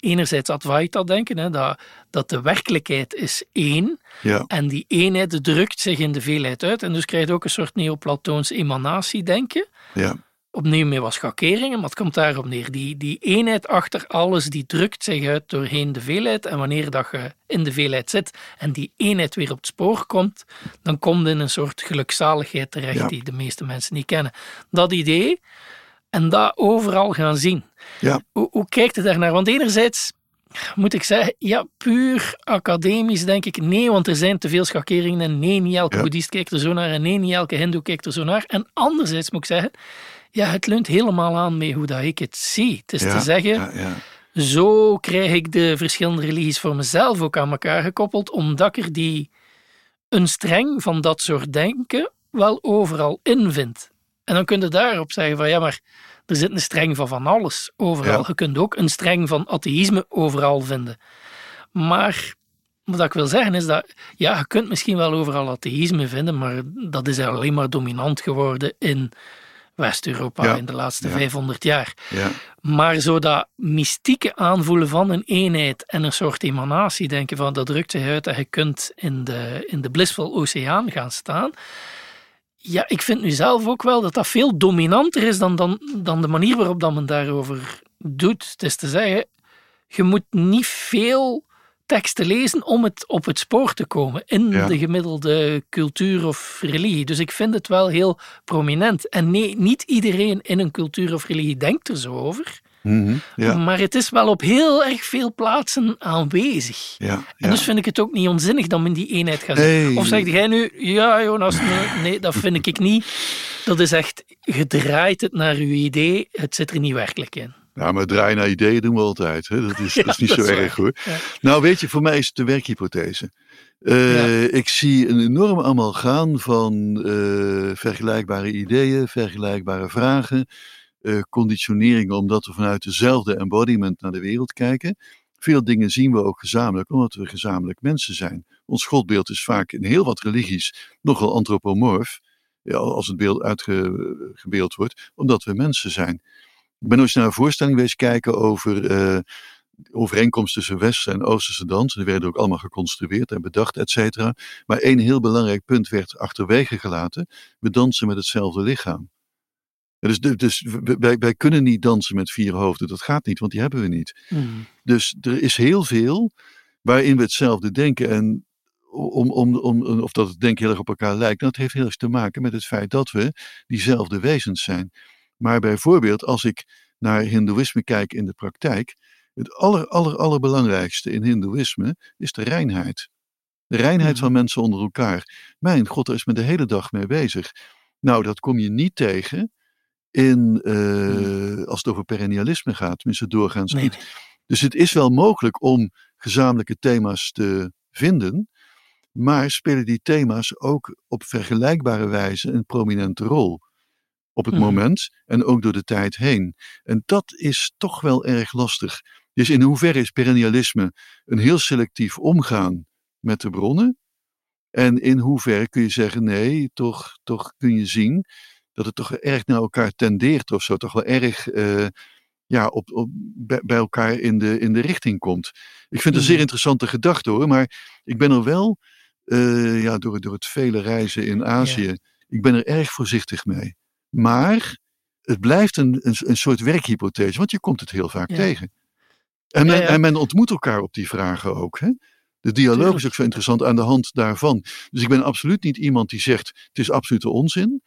enerzijds Advaita denken, hè, dat, dat de werkelijkheid is één, ja, en die eenheid drukt zich in de veelheid uit. En dus krijg je ook een soort neoplatoons emanatie denken. ja, Opnieuw met wat schakeringen, maar het komt daarop neer. Die, die eenheid achter alles, die drukt zich uit doorheen de veelheid. En wanneer dat je in de veelheid zit en die eenheid weer op het spoor komt, dan komt in een soort gelukzaligheid terecht Ja. die de meeste mensen niet kennen. Dat idee en dat overal gaan zien. ja. Hoe, hoe kijkt je daarnaar? Want enerzijds moet ik zeggen, ja, puur academisch denk ik nee, want er zijn te veel schakeringen en nee, niet elke Ja. boeddhist kijkt er zo naar en nee, niet elke hindoe kijkt er zo naar. En anderzijds moet ik zeggen, ja, het leunt helemaal aan met hoe dat ik het zie. Het is ja, te zeggen, ja, ja. zo krijg ik de verschillende religies voor mezelf ook aan elkaar gekoppeld, omdat ik er die een streng van dat soort denken wel overal in vind. En dan kun je daarop zeggen van ja, maar er zit een streng van van alles overal. Je kunt ook een streng van atheïsme overal vinden. Maar wat ik wil zeggen is dat, ja, je kunt misschien wel overal atheïsme vinden, maar dat is alleen maar dominant geworden in West-Europa Ja. in de laatste Ja. 500 jaar. ja. Maar zo dat mystieke aanvoelen van een eenheid en een soort emanatie, denken van dat drukt zich uit en je kunt in de, in de blissful oceaan gaan staan. Ja, ik vind nu zelf ook wel dat dat veel dominanter is dan, dan, dan de manier waarop dat men daarover doet. Het is te zeggen, je moet niet veel teksten lezen om het op het spoor te komen in Ja. de gemiddelde cultuur of religie. Dus ik vind het wel heel prominent. En nee, niet iedereen in een cultuur of religie denkt er zo over. Mhm, ja, Maar het is wel op heel erg veel plaatsen aanwezig. ja, En dus vind ik het ook niet onzinnig dat men die eenheid gaat zien. Of zeg jij nu, ja Jonas, nee, nee, dat vind ik niet. Dat is echt, je draait het naar uw idee, het zit er niet werkelijk in. Ja, maar draaien naar ideeën doen we altijd. Hè? Dat, is, *laughs* Ja, dat is niet dat zo is erg waar. hoor. Ja. Nou, weet je, voor mij is het de werkhypothese. Eh, Ik zie een enorm amalgaan van eh, vergelijkbare ideeën, vergelijkbare vragen, eh, conditioneringen, omdat we vanuit dezelfde embodiment naar de wereld kijken. Veel dingen zien we ook gezamenlijk, omdat we gezamenlijk mensen zijn. Ons godbeeld is vaak in heel wat religies nogal antropomorf, ja, als het beeld uitgebeeld wordt, omdat we mensen zijn. Ik ben ooit naar een voorstelling geweest kijken over eh, overeenkomst tussen Westerse en Oosterse dans. Die werden ook allemaal geconstrueerd en bedacht, et cetera. Maar één heel belangrijk punt werd achterwege gelaten. We dansen met hetzelfde lichaam. Ja, Dus, dus wij, wij kunnen niet dansen met vier hoofden. Dat gaat niet, want die hebben we niet. Hmm. Dus er is heel veel waarin we hetzelfde denken. En om, om, om, of dat het denken heel erg op elkaar lijkt, nou, dat heeft heel erg te maken met het feit dat we diezelfde wezens zijn. Maar bijvoorbeeld, als ik naar Hindoeïsme kijk in de praktijk, het aller, aller, allerbelangrijkste in Hindoeïsme is de reinheid. De reinheid Mhm. van mensen onder elkaar. Mijn god, daar is men de hele dag mee bezig. Nou, dat kom je niet tegen in, eh, als het over perennialisme gaat, tenminste doorgaans Nee, niet. Dus het is wel mogelijk om gezamenlijke thema's te vinden, maar spelen die thema's ook op vergelijkbare wijze een prominente rol. Op het Mhm. moment en ook door de tijd heen. En dat is toch wel erg lastig. Dus in hoeverre is perennialisme een heel selectief omgaan met de bronnen? En in hoeverre kun je zeggen, nee, toch, toch kun je zien dat het toch erg naar elkaar tendeert of zo, toch wel erg eh, ja, op, op, bij, elkaar in de, in de richting komt. Ik vind het een zeer Mhm. interessante gedachte hoor, maar ik ben er wel, eh, ja, door, door het vele reizen in Azië, ik ben er erg voorzichtig mee. Maar het blijft een, een, een soort werkhypothese, want je komt het heel vaak Ja. tegen. En men, Ja, ja. en men ontmoet elkaar op die vragen ook. Hè? De dialoog is ook zo interessant aan de hand daarvan. Dus ik ben absoluut niet iemand die zegt: het is absolute onzin.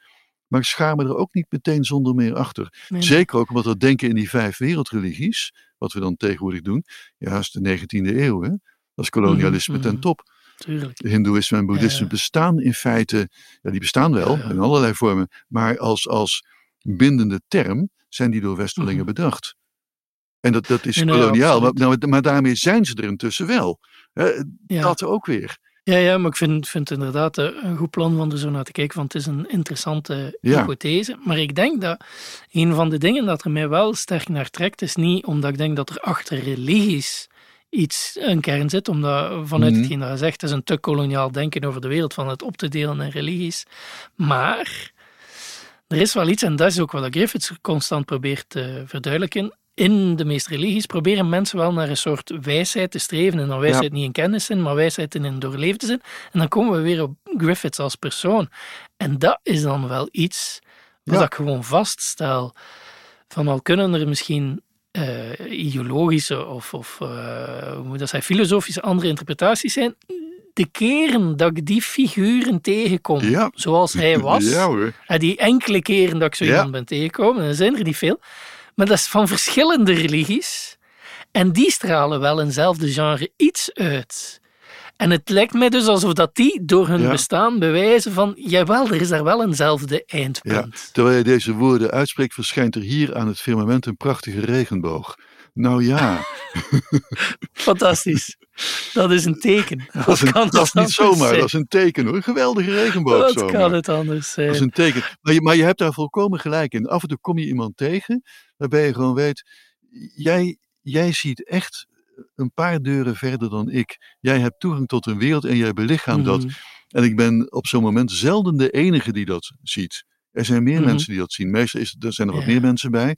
Maar ik schaar me er ook niet meteen zonder meer achter. Nee. Zeker ook omdat we denken in die vijf wereldreligies, wat we dan tegenwoordig doen. Ja, is de 19e eeuw. Hè? Dat is kolonialisme Mhm, ten mhm. top. Tuurlijk. Hindoeïsme en boeddhisme Ja. bestaan in feite, ja, die bestaan wel Ja, in allerlei vormen, maar als, als bindende term zijn die door Westelingen Mhm. bedacht. En dat, dat is Nee, nee, koloniaal, maar, nou, maar daarmee zijn ze er intussen wel. Hè. Dat ook weer. Ja, ja, maar ik vind, vind het inderdaad eh, een goed plan om er zo naar te kijken, want het is een interessante Ja. hypothese. Maar ik denk dat een van de dingen dat er mij wel sterk naar trekt, is niet omdat ik denk dat er achter religies iets, een kern zit, omdat vanuit Mhm. hetgeen dat het is een te koloniaal denken over de wereld van het op te delen in religies. Maar er is wel iets, en dat is ook wat Griffiths constant probeert te verduidelijken. In de meeste religies proberen mensen wel naar een soort wijsheid te streven. En dan wijsheid niet in kenniszin, maar wijsheid in een doorleefde zin. En dan komen we weer op Griffiths als persoon. En dat is dan wel iets wat Ja. ik gewoon vaststel. Van al kunnen er misschien eh, ideologische of, of eh, hoe moet dat zijn, filosofische andere interpretaties zijn. De keren dat ik die figuren tegenkom, Ja. zoals hij *laughs* was, Ja en die enkele keren dat ik zo Ja. iemand ben tegengekomen, en er zijn er niet veel, maar dat is van verschillende religies. En die stralen wel eenzelfde genre iets uit. En het lijkt mij dus alsof dat die door hun Ja. bestaan bewijzen van, jawel, er is daar wel eenzelfde eindpunt. Terwijl je deze woorden uitspreekt, verschijnt er hier aan het firmament een prachtige regenboog. Nou ja, *laughs* Fantastisch. Dat is een teken. *laughs* dat een- kan dat is niet zomaar, zijn? dat is een teken hoor. Een geweldige regenboog zomaar. kan het anders zijn? Dat is een teken. Maar je, maar je hebt daar volkomen gelijk in. Af en toe kom je iemand tegen waarbij je gewoon weet, jij, jij ziet echt een paar deuren verder dan ik. Jij hebt toegang tot een wereld en jij belichaamt dat. Mhm. En ik ben op zo'n moment zelden de enige die dat ziet. Er zijn meer Mhm. mensen die dat zien. Meestal is, er zijn er wat meer mensen bij.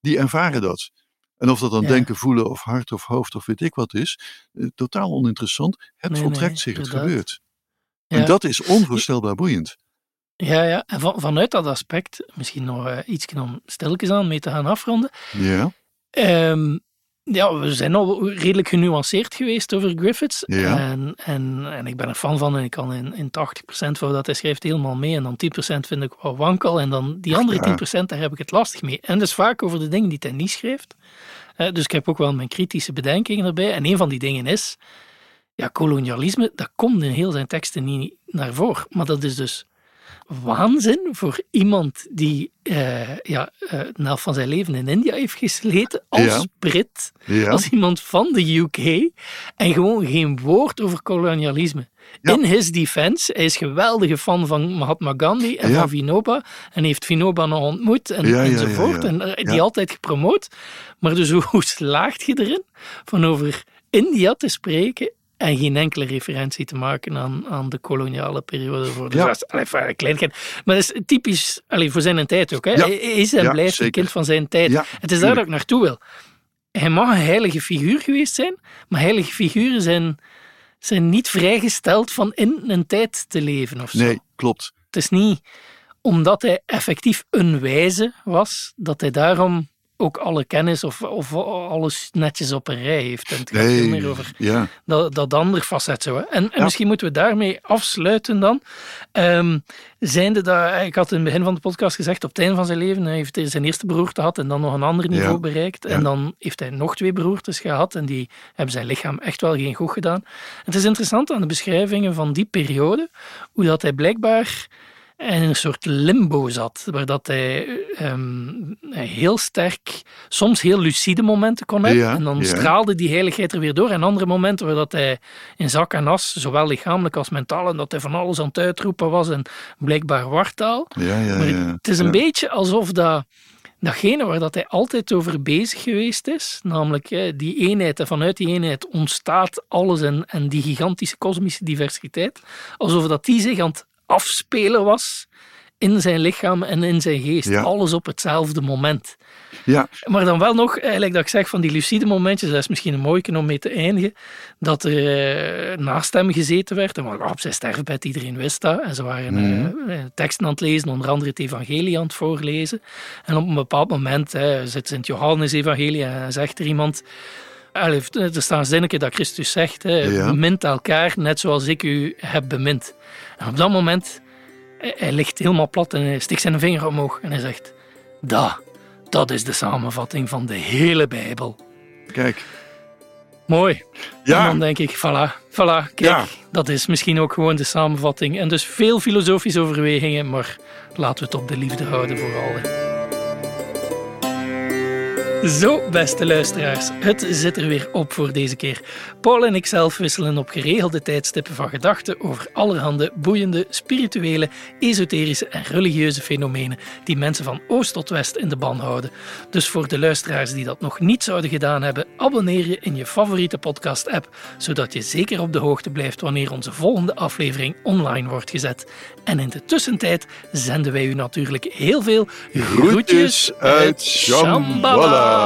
Die ervaren dat. En of dat dan denken, voelen of hart of hoofd of weet ik wat is. eh, totaal oninteressant. Het Nee, voltrekt nee, zich, het inderdaad. gebeurt. Ja. En dat is onvoorstelbaar boeiend. Ja, ja. En van, vanuit dat aspect, misschien nog eh, iets om stilletjes aan mee te gaan afronden. Ja, Ehm, ja, we zijn al redelijk genuanceerd geweest over Griffiths. Ja. En, en, en ik ben er fan van en ik kan in, in 80% van wat hij schrijft helemaal mee. En dan 10% vind ik wel wankel. En dan die andere Ja. 10% daar heb ik het lastig mee. En dus vaak over de dingen die hij niet schrijft. Eh, dus ik heb ook wel mijn kritische bedenkingen erbij. En een van die dingen is, ja, kolonialisme, dat komt in heel zijn teksten niet naar voren. Maar dat is dus waanzin voor iemand die eh, ja, eh, een helft van zijn leven in India heeft gesleten als Ja. Brit, ja. als iemand van de UK en gewoon geen woord over kolonialisme. Ja. In his defense, hij is geweldige fan van Mahatma Gandhi en van Vinoba en heeft Vinoba nog ontmoet en, enzovoort en eh, die altijd gepromoot. Maar dus hoe, *laughs* hoe slaagt je erin van over India te spreken en geen enkele referentie te maken aan, aan de koloniale periode voor de Ja. Allee, kleinigheid. Maar dat is typisch allee, voor zijn tijd ook. Hè. Ja. Hij is en Ja, blijft een kind van zijn tijd. Ja, het is daar dat ik naartoe wil. Hij mag een heilige figuur geweest zijn, maar heilige figuren zijn, zijn niet vrijgesteld van in een tijd te leven of zo. Nee, klopt. Het is niet omdat hij effectief een wijze was, dat hij daarom ook alle kennis of, of alles netjes op een rij heeft. En het gaat veel Nee, meer over ja. dat, dat ander facet zo. Hè. En, misschien moeten we daarmee afsluiten dan. Ehm zijnde dat, ik had in het begin van de podcast gezegd, op het einde van zijn leven hij heeft hij zijn eerste beroerte gehad en dan nog een ander niveau Ja. bereikt. En dan heeft hij nog twee beroertes gehad en die hebben zijn lichaam echt wel geen goed gedaan. Het is interessant aan de beschrijvingen van die periode, hoe dat hij blijkbaar in een soort limbo zat, waar dat hij ehm, heel sterk, soms heel lucide momenten kon hebben. Ja, en dan ja. straalde die heiligheid er weer door. En andere momenten waar dat hij in zak en as, zowel lichamelijk als mentaal, en dat hij van alles aan het uitroepen was en blijkbaar wartaal. Ja, ja, Maar ja. het is een beetje alsof dat, datgene waar dat hij altijd over bezig geweest is, namelijk die eenheid, en vanuit die eenheid ontstaat alles en, en die gigantische kosmische diversiteit, alsof dat die zich aan het afspelen was in zijn lichaam en in zijn geest. Ja. Alles op hetzelfde moment. Ja, Maar dan wel nog, eigenlijk dat ik zeg van die lucide momentjes, dat is misschien een mooi om mee te eindigen, dat er eh, naast hem gezeten werd. En maar op zijn sterfbed, iedereen wist dat. En ze waren Mhm. eh, teksten aan het lezen, onder andere het evangelie aan het voorlezen. En op een bepaald moment zit ze in het Johannes-evangelie en zegt er iemand... Er staan zinnetje dat Christus zegt, hè, Ja. bemint elkaar net zoals ik u heb bemind. En op dat moment, hij, hij ligt helemaal plat en hij stikt zijn vinger omhoog en hij zegt, da, dat is de samenvatting van de hele Bijbel. kijk. Mooi. Ja. En dan denk ik, voilà, voilà, kijk, Ja. dat is misschien ook gewoon de samenvatting. En dus veel filosofische overwegingen, maar laten we het op de liefde houden vooral. hè. Zo, beste luisteraars, het zit er weer op voor deze keer. Paul en ik zelf wisselen op geregelde tijdstippen van gedachten over allerhande boeiende, spirituele, esoterische en religieuze fenomenen die mensen van oost tot west in de ban houden. Dus voor de luisteraars die dat nog niet zouden gedaan hebben, abonneer je in je favoriete podcast-app, zodat je zeker op de hoogte blijft wanneer onze volgende aflevering online wordt gezet. En in de tussentijd zenden wij u natuurlijk heel veel Groetjes uit Shambhala.